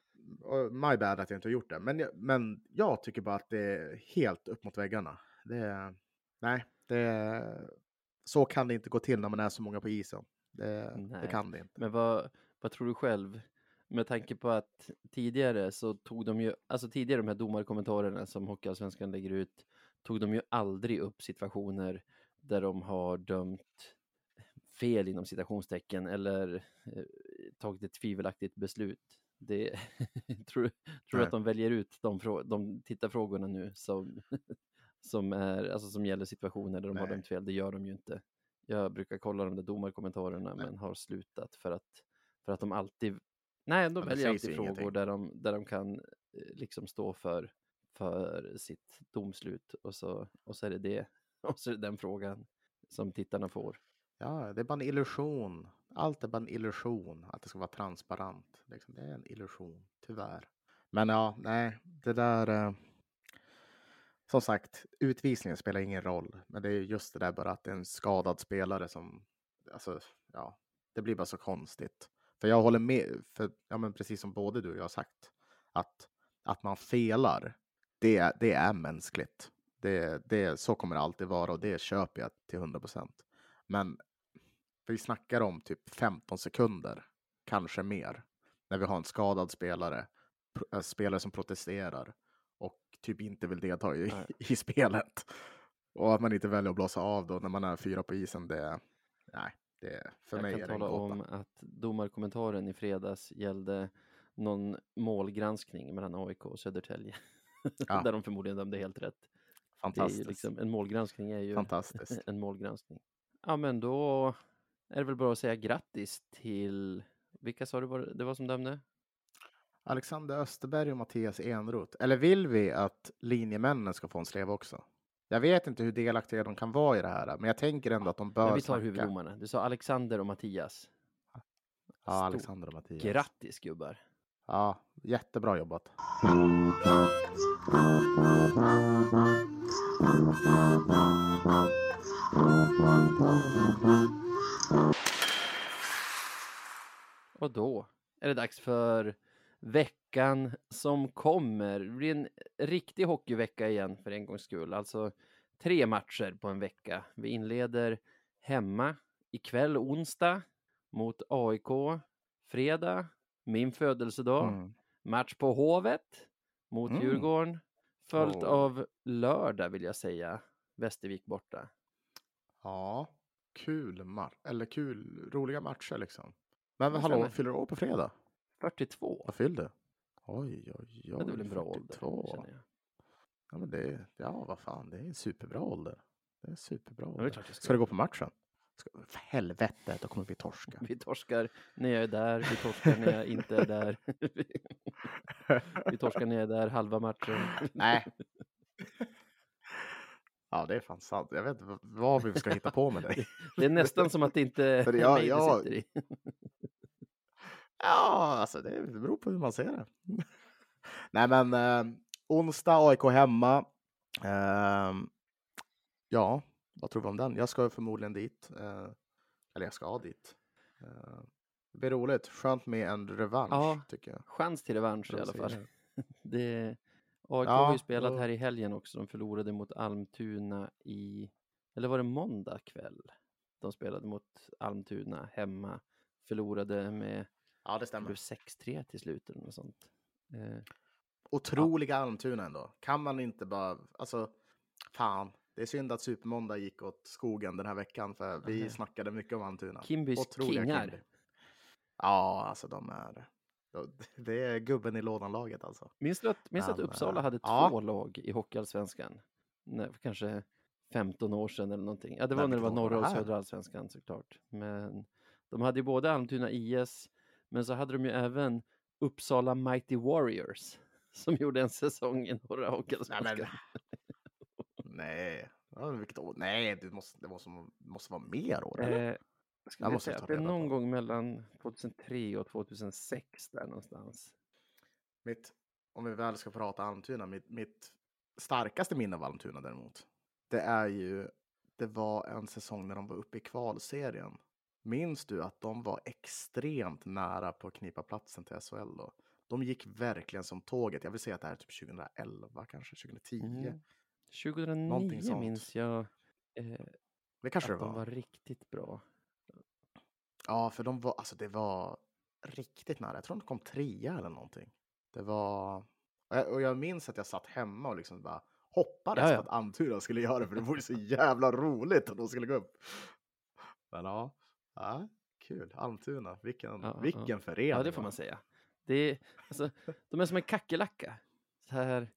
My bad att jag inte har gjort det. Men jag, men jag tycker bara att det är helt upp mot väggarna. Det nej, det är, så kan det inte gå till när man är så många på isen. Det, det kan det inte. Men vad, vad tror du själv? Med tanke på att tidigare så tog de ju, alltså tidigare de här domarkommentarerna som Hockeyallsvenskan lägger ut, tog de ju aldrig upp situationer där de har dömt fel inom citationstecken eller eh, tagit ett tvivelaktigt beslut. Det, <laughs> tror tror Nej. att de väljer ut de, de tittarfrågorna nu som, <laughs> som, är, alltså som gäller situationer där de har Nej. dömt fel? Det gör de ju inte. Jag brukar kolla de där domarkommentarerna Nej. men har slutat för att, för att de alltid Nej, de det väljer alltid frågor ingenting. där de, där de kan eh, liksom stå för, för sitt domslut och så, och så är det det. <laughs> Och så är det den frågan som tittarna får. Ja, det är bara en illusion. Allt är bara en illusion. Att det ska vara transparent. Liksom, det är en illusion, tyvärr. Men ja, nej, det där. Eh, som sagt, utvisningen spelar ingen roll. Men det är just det där bara att det är en skadad spelare som, alltså, ja, det blir bara så konstigt. För jag håller med, för ja, men precis som både du och jag har sagt, att att man felar, det, det är mänskligt. Det, det, så kommer det alltid vara och det köper jag till 100 procent. Men vi snackar om typ 15 sekunder, kanske mer, när vi har en skadad spelare, äh, spelare som protesterar och typ inte vill delta i, Nej. <laughs> i spelet. Och att man inte väljer att blåsa av då när man är fyra på isen, det, nej, det, för jag mig kan är det en tala gåta. om att domarkommentaren i fredags gällde någon målgranskning mellan AIK och Södertälje. <laughs> Ja. där de förmodligen dömde helt rätt. Fantastiskt. liksom, en målgranskning är ju Fantastiskt. <laughs> en målgranskning. Ja, men då är det väl bara att säga grattis till, vilka sa du var, det var som dömde? Alexander Österberg och Mattias Enroth. Eller vill vi att linjemännen ska få en slev också? Jag vet inte hur delaktiga de kan vara i det här, men jag tänker ändå att de bör Men vi tar snacka. huvuddomarna. Du sa Alexander och Mattias. Ja, Stort Alexander och Mattias. Grattis gubbar! Ja, jättebra jobbat. Och då är det dags för veckan som kommer. Det blir en riktig hockeyvecka igen för en gångs skull. Alltså tre matcher på en vecka. Vi inleder hemma ikväll onsdag mot AIK. Fredag, min födelsedag. Mm. Match på Hovet mot Mm. Djurgården. Följt Åh. av lördag vill jag säga. Västervik borta. Ja, kul match. Eller kul, roliga matcher liksom. Men hallå, fyller du år på fredag? 42. Vad fyllde? Oj, oj, oj. Ja, det är väl en bra ålder, 42. känner jag. Ja, men det är, ja, vad fan, det är en superbra ålder. Det är en superbra Ja, ålder. jag ska. Ska du gå på matchen? Ska, för helvete, då kommer vi torska. Vi torskar när jag är där, vi torskar när jag inte är där. <laughs> vi torskar när jag är där halva matchen. Nej. Ja, det är fan sant. Jag vet inte vad- vi ska hitta på med dig. <laughs> Det är nästan som att det inte är jag- mig jag- sitter i. Ja, alltså det beror på hur man ser det. <laughs> Nej, men eh, onsdag AIK hemma. Ehm, ja, vad tror vi om den? Jag ska förmodligen dit. eh, eller jag ska dit. Eh, det blir roligt. Skönt med en revansch, Ja. tycker jag. Chans till revansch i alla fall. Det, <laughs> AIK Ja, har ju spelat här i helgen också. De förlorade mot Almtuna i, eller var det måndag kväll? De spelade mot Almtuna hemma. Förlorade med Ja, det stämmer. blev 6-3 till slut eller något sånt. Eh, Otroliga Almtuna ändå. Kan man inte bara, alltså, fan. Det är synd att Supermåndag gick åt skogen den här veckan, för vi Nähä. snackade mycket om Almtuna. Kimbys Otroliga kingar. Kimby. Ja, alltså de är... <laughs> Det är gubben i lådan-laget alltså. Minns du att, minns du att Men, Uppsala eh, hade ja. två lag i Hockeyallsvenskan? Nej, kanske 15 år sedan eller någonting. Ja, det var Nej, när det var norra och södra allsvenskan såklart. Men de hade ju både Almtuna IS, men så hade de ju även Uppsala Mighty Warriors <laughs> som gjorde en säsong i norra Nej, Hockeyallsvenskan. men... Nej, ja, vilket år? Nej, det måste, det måste, måste vara mer år. <laughs> Eh, jag måste säga ta att det är reda någon på. gång mellan 2003 och 2006 där någonstans. Mitt, om vi väl ska prata Almtuna, mitt, mitt starkaste minne av Almtuna däremot, det är ju, det var en säsong när de var uppe i kvalserien. Minns du att de var extremt nära på att knipa platsen till SHL då? De gick verkligen som tåget. Jag vill säga att det här är typ 2011, kanske 2010. Mm. 2009 Någonting sånt. minns jag eh, Det kanske att det de var. var riktigt bra. Ja, för de var, alltså det var riktigt nära. Jag tror de kom trea eller någonting. Det var, och jag, och jag minns att jag satt hemma och liksom bara hoppades Ja, ja. att Almtuna skulle göra det, för det vore så jävla roligt att de skulle gå upp. Men ja, Ja, kul. Almtuna, vilken, Ja, vilken ja. förening. Ja, det får man säga. Det är, alltså, de är som en kackerlacka. Så här,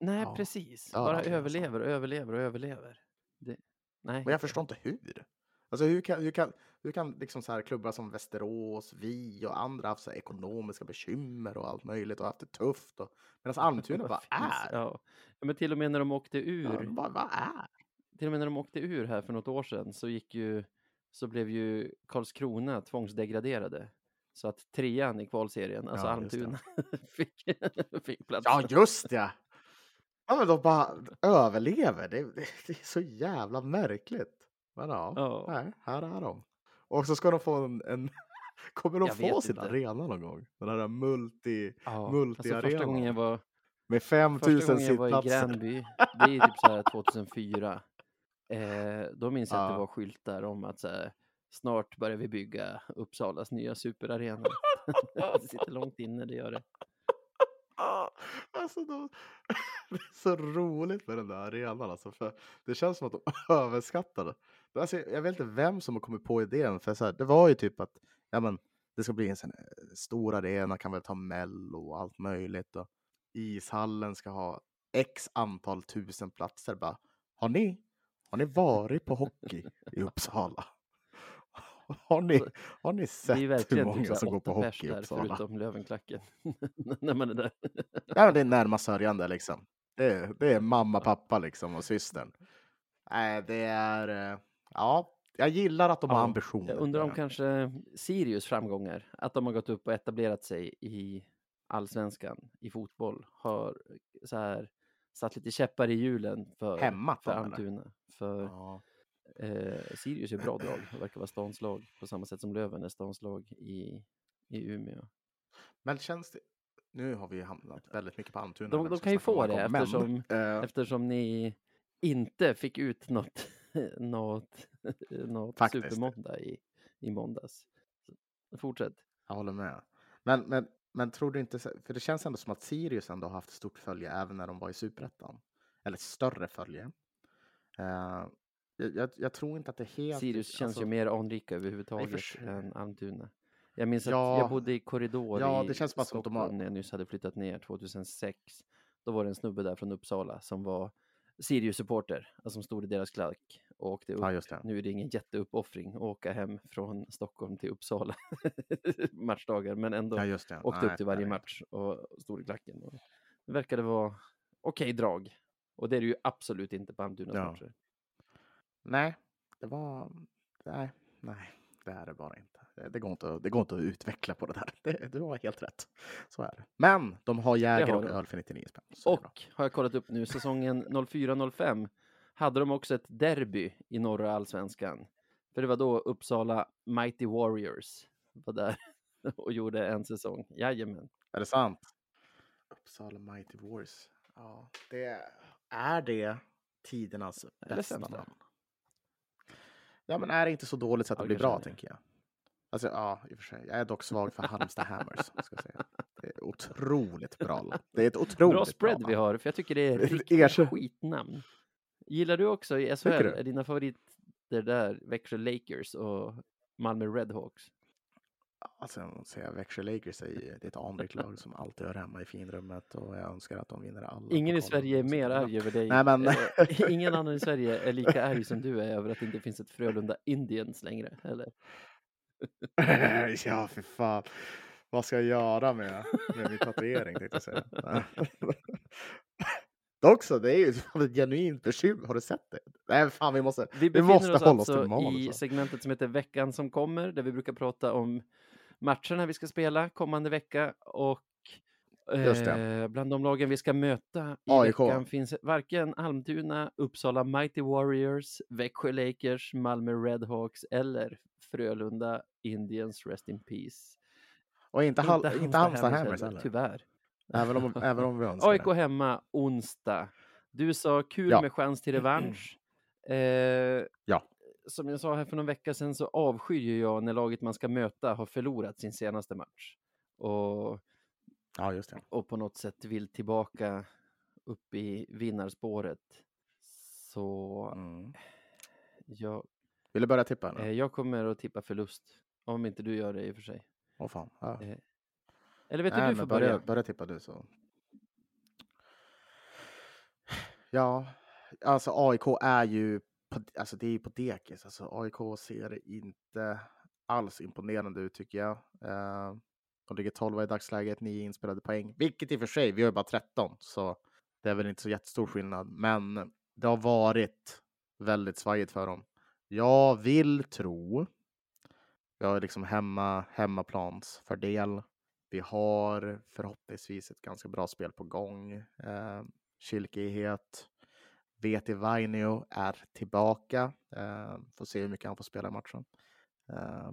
nej, Ja. precis. Bara överlever och överlever och överlever. Det, nej, Men jag förstår inte hur. Alltså hur kan, hur kan, hur kan liksom så här klubbar som Västerås, vi och andra haft så ekonomiska bekymmer och allt möjligt och haft det tufft. Och, medan <laughs> Almtuna bara är. Ja. ja, men till och med när de åkte ur, Ja, bara, vad är? till och med när de åkte ur här för något år sedan så gick ju, så blev ju Karlskrona tvångsdegraderade. Så att trean i kvalserien, alltså Ja. Almtuna, <laughs> fick, fick plats. Ja, just det! Ja, men de bara överlever. Det, det, det är så jävla märkligt. Men ja, Ja. nej, här är de. Och så ska de få en... en <laughs> kommer de Jag få sin inte. arena någon gång? Den här multi... Ja, alltså multiarenan. första gången jag var, Med första 5000 gången jag var i sittplatser. Gränby, det är typ så här <laughs> 2004. Eh, då minns jag att det Ja. var skyltar om att så här, snart börjar vi bygga Uppsalas nya superarena. <laughs> det sitter långt inne, det gör det. Ah, alltså de, <laughs> det är så roligt med den där arenan alltså, för det känns som att de <laughs> överskattar det. Alltså, jag vet inte vem som har kommit på idén, för så här, det var ju typ att ja, men, det ska bli en sån eh, stor arena, kan väl ta mello och allt möjligt. Och ishallen ska ha x antal tusen platser. Bara, har, ni, har ni varit på hockey i Uppsala? <laughs> Har ni, har ni sett hur typ många som går på hockey där, förutom Lövenklacken. När man är där. Ja, det är närmast sörjande liksom. Det är, det är mamma, pappa liksom och systern. Nej, det är... eh, Ja, jag gillar att de har Ja, ambitioner. Jag undrar om det. kanske Sirius framgångar, att de har gått upp och etablerat sig i allsvenskan i fotboll, har så här satt lite käppar i hjulen för, Hämmat för? Almtuna. För Ja. Eh, Sirius är bra drag, och verkar vara stans lag på samma sätt som Löven är stans lag i, i Umeå. Men känns det... Nu har vi hamnat väldigt mycket på Almtuna. De, de kan ju om få det men, eftersom, eh, eftersom ni inte fick ut något, <laughs> något, något Faktiskt. supermåndag i, i måndags. Fortsätt. Jag håller med. Men, men, men tror du inte... För det känns ändå som att Sirius ändå har haft stort följe även när de var i Superettan. Eller större följe. Eh, jag, jag, jag tror inte att det är helt... Sirius känns alltså- ju mer anrika överhuvudtaget sig. än Almtuna. Jag minns att Ja. jag bodde i korridor Ja, i det känns bara som att de har- Stockholm när jag nyss hade flyttat ner 2006. Då var det en snubbe där från Uppsala som var Sirius-supporter, alltså som stod i deras klack och åkte upp. Ja. Nu är det ingen jätteuppoffring att åka hem från Stockholm till Uppsala <laughs> matchdagar, men ändå Ja, åkte Nej, upp till varje nej. match och stod i klacken. Och det verkade vara okej drag. Och det är det ju absolut inte på Almtunas Ja. matcher. Nej, det var... Nej, nej, det är det bara inte. Det- går inte, det går inte att utveckla på det där. <laughs> Det, du har helt rätt. Så är det. Men de har Jäger har och öl för 99 spänn. Och har jag kollat upp nu, säsongen 04-05 hade de också ett derby i norra allsvenskan. För det var då Uppsala Mighty Warriors var där <laughs> och gjorde en säsong. Jajamän. Är det sant? Uppsala Mighty Wars. Ja, det är det tidernas bästa namn. Ja, men är det inte så dåligt så att det blir bra, tänker jag. Alltså, ja, i och för sig. Jag är dock svag för Halmstad Hammers, ska säga. Det är otroligt bra. Det är ett otroligt Bra spread bra vi har, för jag tycker det är erkänn- skitnamn. Gillar du också i SHL? Är dina favoriter där Växjö Lakers och Malmö Redhawks? Alltså, jag måste säga, Växjö Lakers är, ju- ett anrikt lag som alltid hör hemma i finrummet och jag önskar att de vinner alla. Ingen i Sverige är mer arg över dig. Nej, men- Eh, Ingen annan i Sverige är lika arg som du är över att det inte finns ett Frölunda Indians längre, eller? <laughs> ja, för fan. Vad ska jag göra med, med min tatuering, tänkte jag säga. <laughs> Dock så, det är ju ett genuint bekymmer. Har du sett det? Nej, fan, vi måste, Vi vi måste oss hålla oss till alltså manus. i segmentet som heter Veckan som kommer, där vi brukar prata om matcherna vi ska spela kommande vecka och eh, bland de lagen vi ska möta i AIK. veckan finns varken Almtuna, Uppsala Mighty Warriors, Växjö Lakers, Malmö Redhawks eller Frölunda Indians Rest in Peace. Och inte, Hal- inte Halmstad Hammers heller. Tyvärr. Även om, även om vi <laughs> önskar AIK hemma onsdag. Du sa kul Ja. med chans till revansch. <clears throat> Eh, Ja. Som jag sa här för någon vecka sedan så avskyr jag när laget man ska möta har förlorat sin senaste match. Och, Ja, just det. och på något sätt vill tillbaka upp i vinnarspåret. Så Mm. jag, Vill du börja tippa? Eller? Eh, jag kommer att tippa förlust. Om inte du gör det i och för sig. Åh fan. Ja. Eh, Eller vet du, Nej, du får börja. börja tippa du så. Ja, alltså AIK är ju på, alltså det är ju på dekis. Alltså AIK ser inte alls imponerande ut tycker jag. Eh, de ligger 12 i dagsläget, 9 inspelade poäng, vilket i och för sig, vi har ju bara 13, så det är väl inte så jättestor skillnad. Men det har varit väldigt svajigt för dem. Jag vill tro, vi har liksom hemma, hemmaplansfördel. Vi har förhoppningsvis ett ganska bra spel på gång. Eh, kilkighet. VT Vainio är tillbaka. Eh, får se hur mycket han får spela i matchen. Eh,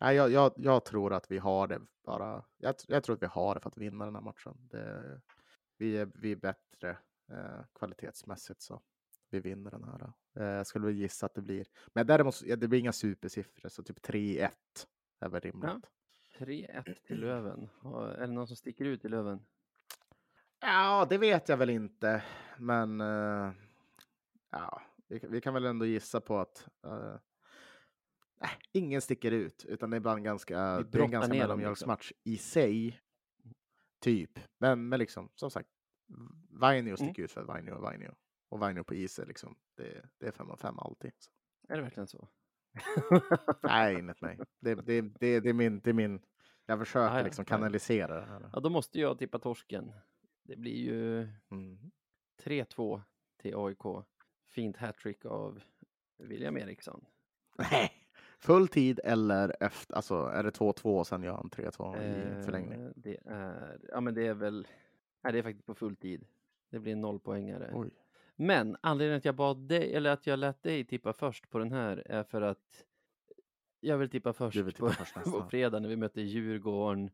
jag, jag, jag tror att vi har det bara. Jag, jag tror att vi har det för att vinna den här matchen. Det, vi, är, vi är bättre eh, kvalitetsmässigt så vi vinner den här. Eh, jag skulle väl gissa att det blir. Men däremot, ja, det blir inga supersiffror så typ 3-1 är väl rimligt. 3-1 till Löven. Är det någon som sticker ut i Löven? Ja, det vet jag väl inte. Men eh, ja, vi, kan- vi kan väl ändå gissa på att eh, nej, ingen sticker ut, utan det är en ganska, det är en ganska mellanmjölksmatch i sig. Typ, men, men liksom som sagt, Vainio sticker ut för Vainio och Vainio. Och Vainio på is är liksom, det, det är fem av fem alltid. Så. Är det verkligen så? Nej, <laughs> enligt mig. Det, det, det, det, är min, det är min, jag försöker Ah, ja, liksom kanalisera det här. Ja, då måste jag tippa torsken. Det blir ju Mm. 3-2 till AIK. Fint hattrick av William Eriksson. Nej. Full tid eller efter, alltså är det 2-2 och sen gör han 3-2 i förlängning? Eh, Det är, ja men det är väl, nej det är faktiskt på full tid. Det blir en nollpoängare. Oj. Men anledningen att jag bad dig, eller att jag lät dig tippa först på den här är för att jag vill tippa först, vill tippa på, först <laughs> på fredag när vi möter Djurgården.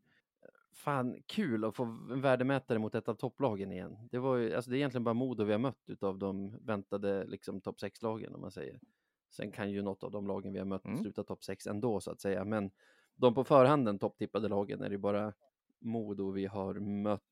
Fan, kul att få en värdemätare mot ett av topplagen igen. Det var ju, alltså det är egentligen bara Modo vi har mött utav de väntade liksom topp 6-lagen om man säger. Sen kan ju något av de lagen vi har mött Mm. sluta topp 6 ändå så att säga, men de på förhanden topptippade lagen är det bara Modo vi har mött.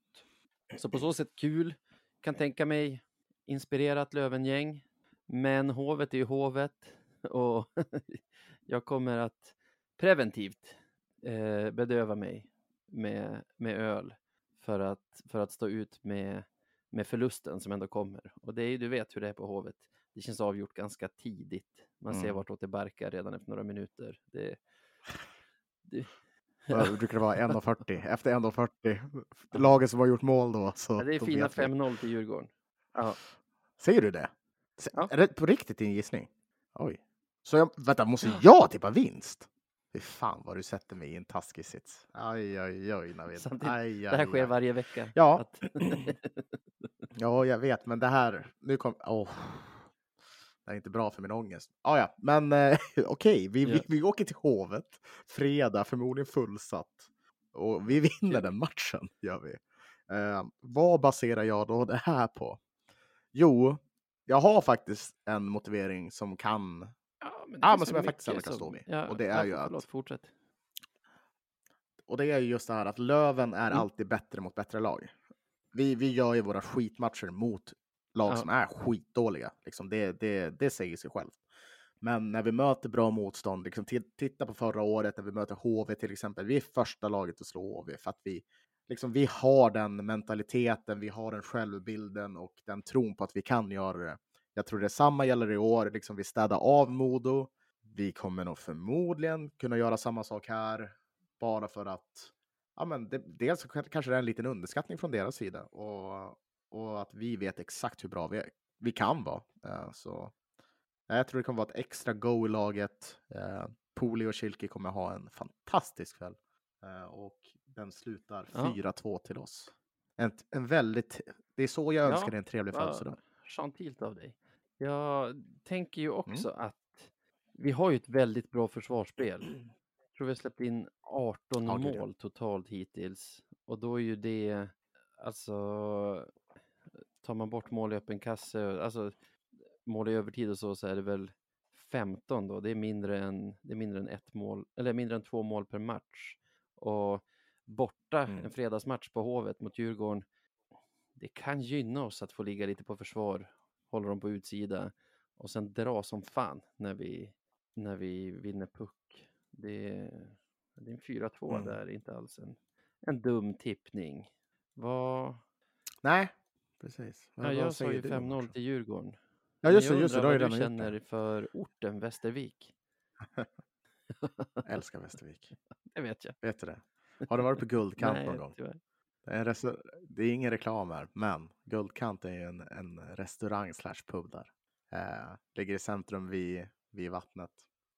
Så på så sätt kul, kan tänka mig inspirerat Lövengäng, men Hovet är ju Hovet <laughs> och <laughs> jag kommer att preventivt eh, bedöva mig med, med öl för att, för att stå ut med, med förlusten som ändå kommer. Och det är ju, du vet hur det är på Hovet. Det känns avgjort ganska tidigt. Man ser Mm. vartåt det barkar redan efter några minuter. Det, det, <laughs> brukar det vara 1.40? Efter 1.40, laget som har gjort mål då. Så ja, det är fina vet vi. 5-0 till Djurgården. Ja. Säger du det? Ja. Är det på riktigt din gissning? Oj. Så jag, vänta, måste jag tippa vinst? Fy fan vad du sätter mig i en taskig sits. Aj, aj, oj, <laughs> Navid. Samtidigt, Aj, Det här aj, sker aj. varje vecka. Ja. Att, <clears throat> <laughs> Ja, jag vet, men det här, nu kom, åh. Det är inte bra för min ångest. Ah, ja, men eh, <laughs> okej, vi, vi, Ja. vi åker till Hovet fredag, förmodligen fullsatt. Och vi vinner den matchen, gör vi. Eh, vad baserar jag då det här på? Jo, jag har faktiskt en motivering som kan, men, Ja, men som jag faktiskt ändå mycket kan stå vid. Och det är ja, ju att- Förlåt, fortsätt. och det är ju just det här att Löven är Mm. alltid bättre mot bättre lag. Vi, vi gör ju våra skitmatcher mot lag Ja. som är skitdåliga. Liksom det, det, det säger sig själv. Men när vi möter bra motstånd, liksom, ti- titta på förra året när vi möter HV till exempel. Vi är första laget att slå HV för att vi, liksom, vi har den mentaliteten, vi har den självbilden och den tron på att vi kan göra det. Jag tror detsamma gäller i år. Liksom, vi städar av Modo. Vi kommer nog förmodligen kunna göra samma sak här bara för att ja, men det, dels kanske det är en liten underskattning från deras sida och, och att vi vet exakt hur bra vi, är, vi kan vara. Eh, så ja, jag tror det kommer vara ett extra go i laget. Uh, Poli och Kilke kommer ha en fantastisk kväll Eh, och den slutar Ja. 4-2 till oss. En, en väldigt, det är så jag Ja, önskar en trevlig födelsedag. Gentilt av dig. Jag tänker ju också Mm. att vi har ju ett väldigt bra försvarsspel. Jag <clears throat> tror vi har släppt in 18 Ja, gud, ja. mål totalt hittills. Och då är ju det, alltså, tar man bort mål i öppen kasse, alltså mål i övertid och så, så är det väl 15 då. Det är mindre än, det är mindre än ett mål, eller mindre än två mål per match. Och borta, Mm. en fredagsmatch på Hovet mot Djurgården, det kan gynna oss att få ligga lite på försvar, hålla dem på utsida och sen dra som fan när vi, när vi vinner puck. Det är, det är en 4-2 Mm. där, inte alls en, en dum tippning. Vad... Nej, precis. Ja, jag sa ju du, 5-0 Max? till Djurgården. Ja, just det, just det. vad du det. känner för orten Västervik. <laughs> Älskar Västervik. <laughs> Det vet jag. Vet du det? Har du varit på <laughs> Guldkant Nej, någon gång? tyvärr. Det är, det är ingen reklam här, men Guldkant är ju en, en restaurang slash pub där. Eh, ligger i centrum vid, vid vattnet.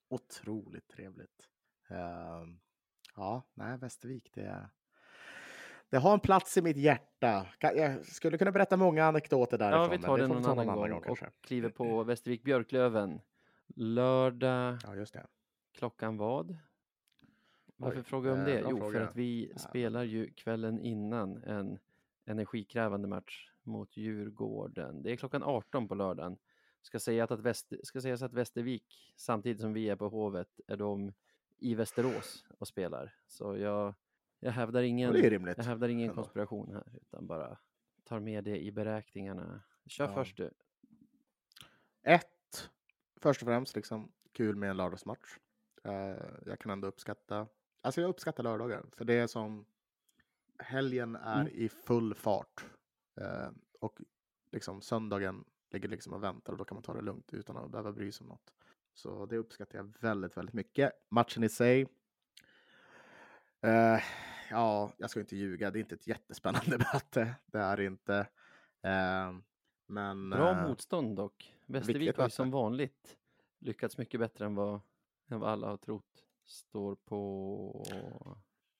Otroligt trevligt. Eh, ja, nej, Västervik, det är... Det har en plats i mitt hjärta. Jag skulle kunna berätta många anekdoter därifrån. Ja, vi tar det någon ta annan gång, kanske. och kliver på Västervik Björklöven. Lördag, Ja, just det. klockan vad? Varför Oj, frågar jag om det? Jo, för fråga. att vi Ja. spelar ju kvällen innan en energikrävande match mot Djurgården. Det är klockan 18 på lördagen. Ska, säga att, att Väst, ska sägas att Västervik, samtidigt som vi är på Hovet, är de i Västerås och spelar. Så jag, jag hävdar ingen, jag hävdar ingen konspiration här, utan bara tar med det i beräkningarna. Kör Ja. först du. Ett, först och främst liksom kul med en lördagsmatch. Eh, jag kan ändå uppskatta, alltså jag uppskattar lördagar för det är som helgen är Mm. i full fart eh, och liksom söndagen ligger liksom och väntar och då kan man ta det lugnt utan att behöva bry sig om något. Så det uppskattar jag väldigt, väldigt mycket. Matchen i sig. Eh, ja, jag ska inte ljuga. Det är inte ett jättespännande <laughs> möte. Det är inte. Eh, men. Bra eh, motstånd dock. Västervik har ju som vanligt lyckats mycket bättre än vad, än vad alla har trott. Står på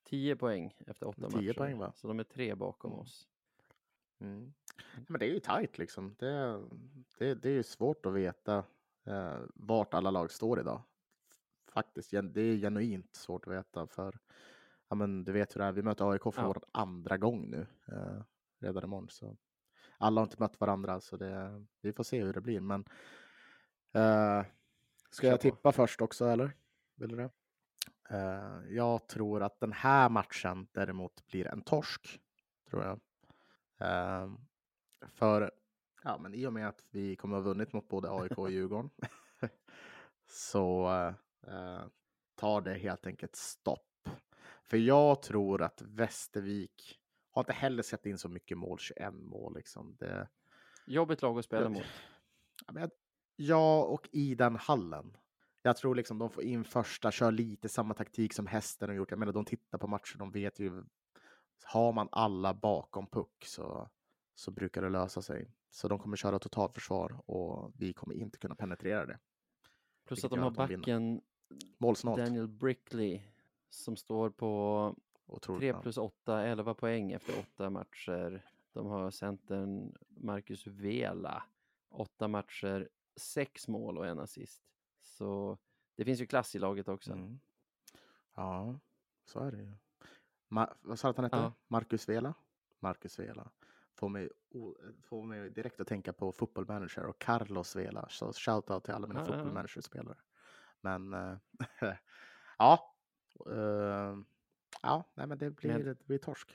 10 poäng efter åtta 10 matcher. poäng, va? Så de är tre bakom Mm. oss. Mm. Men det är ju tajt liksom. Det, det, det är ju svårt att veta eh, vart alla lag står idag. Faktiskt, det är genuint svårt att veta för ja, men du vet hur det är. Vi möter AIK för Ja. vår andra gång nu eh, redan imorgon. Så alla har inte mött varandra så det, vi får se hur det blir. Men eh, ska jag tippa först också eller? Vill du det? Eh, jag tror att den här matchen däremot blir en torsk. Tror jag. Ehm, för ja, men i och med att vi kommer att ha vunnit mot både AIK och <laughs> Djurgården så eh, tar det helt enkelt stopp. För jag tror att Västervik har inte heller sett in så mycket mål, 21 mål liksom. Det, Jobbigt lag att spela mot. Ja, och i den hallen. Jag tror liksom de får in första, kör lite samma taktik som hästen har gjort. Jag menar, de tittar på matcher, de vet ju. Har man alla bakom puck så, så brukar det lösa sig. Så de kommer köra totalförsvar och vi kommer inte kunna penetrera det. Plus att de har att de vinner. backen Målsnålt. Daniel Brickley som står på Otroligt 3 bra. plus 8, 11 poäng efter åtta matcher. De har centern Marcus Vela, åtta matcher, sex mål och en assist. Så det finns ju klass i laget också. Mm. Ja, så är det ju. Ma- vad sa du att han hette? Ja. Marcus Vela? Marcus Vela. Får mig, får mig direkt att tänka på Football Manager och Carlos Vela. Så shoutout till alla mina Ja, Football. Manager-spelare. Men eh, <laughs> ja. eh, ja, nej men det blir, Men- det blir torsk.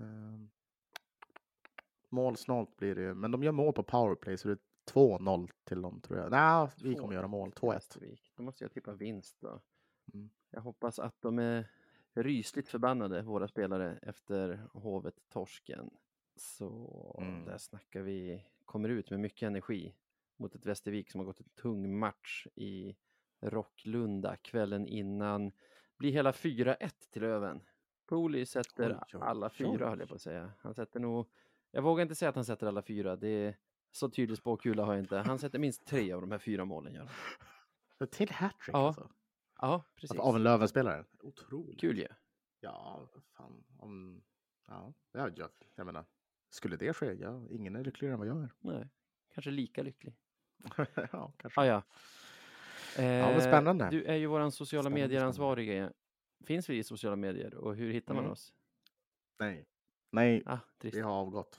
Uh, målsnålt blir det ju. Men de gör mål på powerplay så det 2-0 till dem tror jag. Nej, vi kommer göra mål. 2-1. Västervik. Då måste jag tippa vinst då. Mm. Jag hoppas att de är rysligt förbannade, våra spelare, efter Hovet-torsken. Så Mm. där snackar vi, kommer ut med mycket energi mot ett Västervik som har gått en tung match i Rocklunda kvällen innan. Blir hela 4-1 till Löven. Poli sätter Oj, oj, alla fyra, höll jag på att säga. Han sätter nog, jag vågar inte säga att han sätter alla fyra, det så tydlig spåkula har jag inte. Han sätter minst tre av de här fyra målen. Gör han. Till hattrick Ja, alltså. Ja, precis. Av en Lövenspelare? Otroligt. Kul ju. Ja, fan. Om, ja, ja, jag, jag menar, skulle det ske? Ja, ingen är lyckligare än vad jag är. Nej, kanske lika lycklig. <laughs> ja, kanske. Ah, ja. Eh, spännande. Du är ju våran sociala Spännande, medier-ansvarige. Finns vi i sociala medier och hur hittar man Mm. oss? Nej. Nej, Ah, vi har avgått.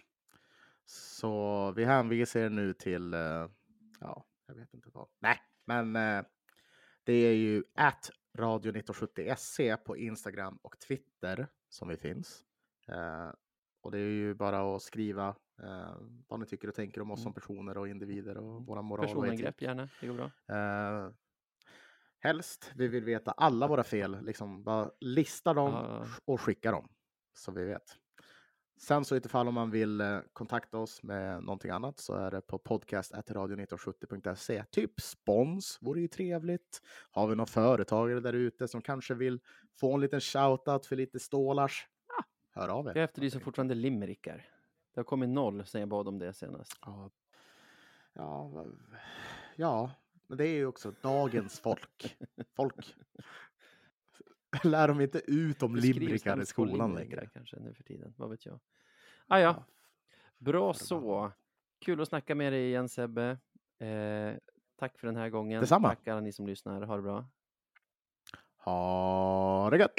Så vi hänvisar er nu till, eh, ja, jag vet inte vad. Nej, men eh, det är ju at radio1970se på Instagram och Twitter som vi finns. Eh, och det är ju bara att skriva eh, vad ni tycker och tänker om oss som personer och individer och våra moral och. Personangrepp gärna, det går bra. Eh, Helst. Vi vill veta alla våra fel. Liksom bara lista dem Ja. och skicka dem. Så vi vet. Sen så utifall om man vill eh, kontakta oss med någonting annat så är det på podcast.radio1970.se. Typ spons vore ju trevligt. Har vi någon företagare där ute som kanske vill få en liten shoutout för lite stålars? Ja, hör av er. Jag efterlyser fortfarande limerickar. Det har kommit noll sen jag bad om det senast. Ja, ja, ja, men det är ju också dagens folk. Folk <laughs> lär de inte ut om limerickar i skolan längre. Kanske nu för tiden, vad vet jag. Ah, ja, bra så. Kul att snacka med dig igen Sebbe. Eh, tack för den här gången. Detsamma. Tack alla ni som lyssnar. Ha det bra. Ha det gött!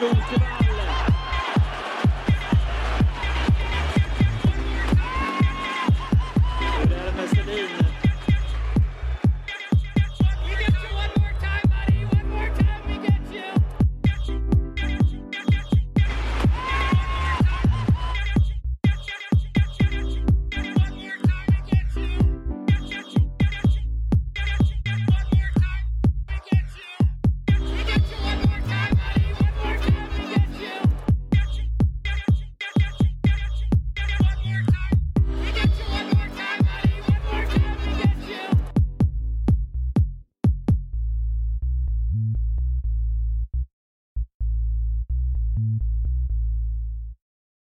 Rosenvall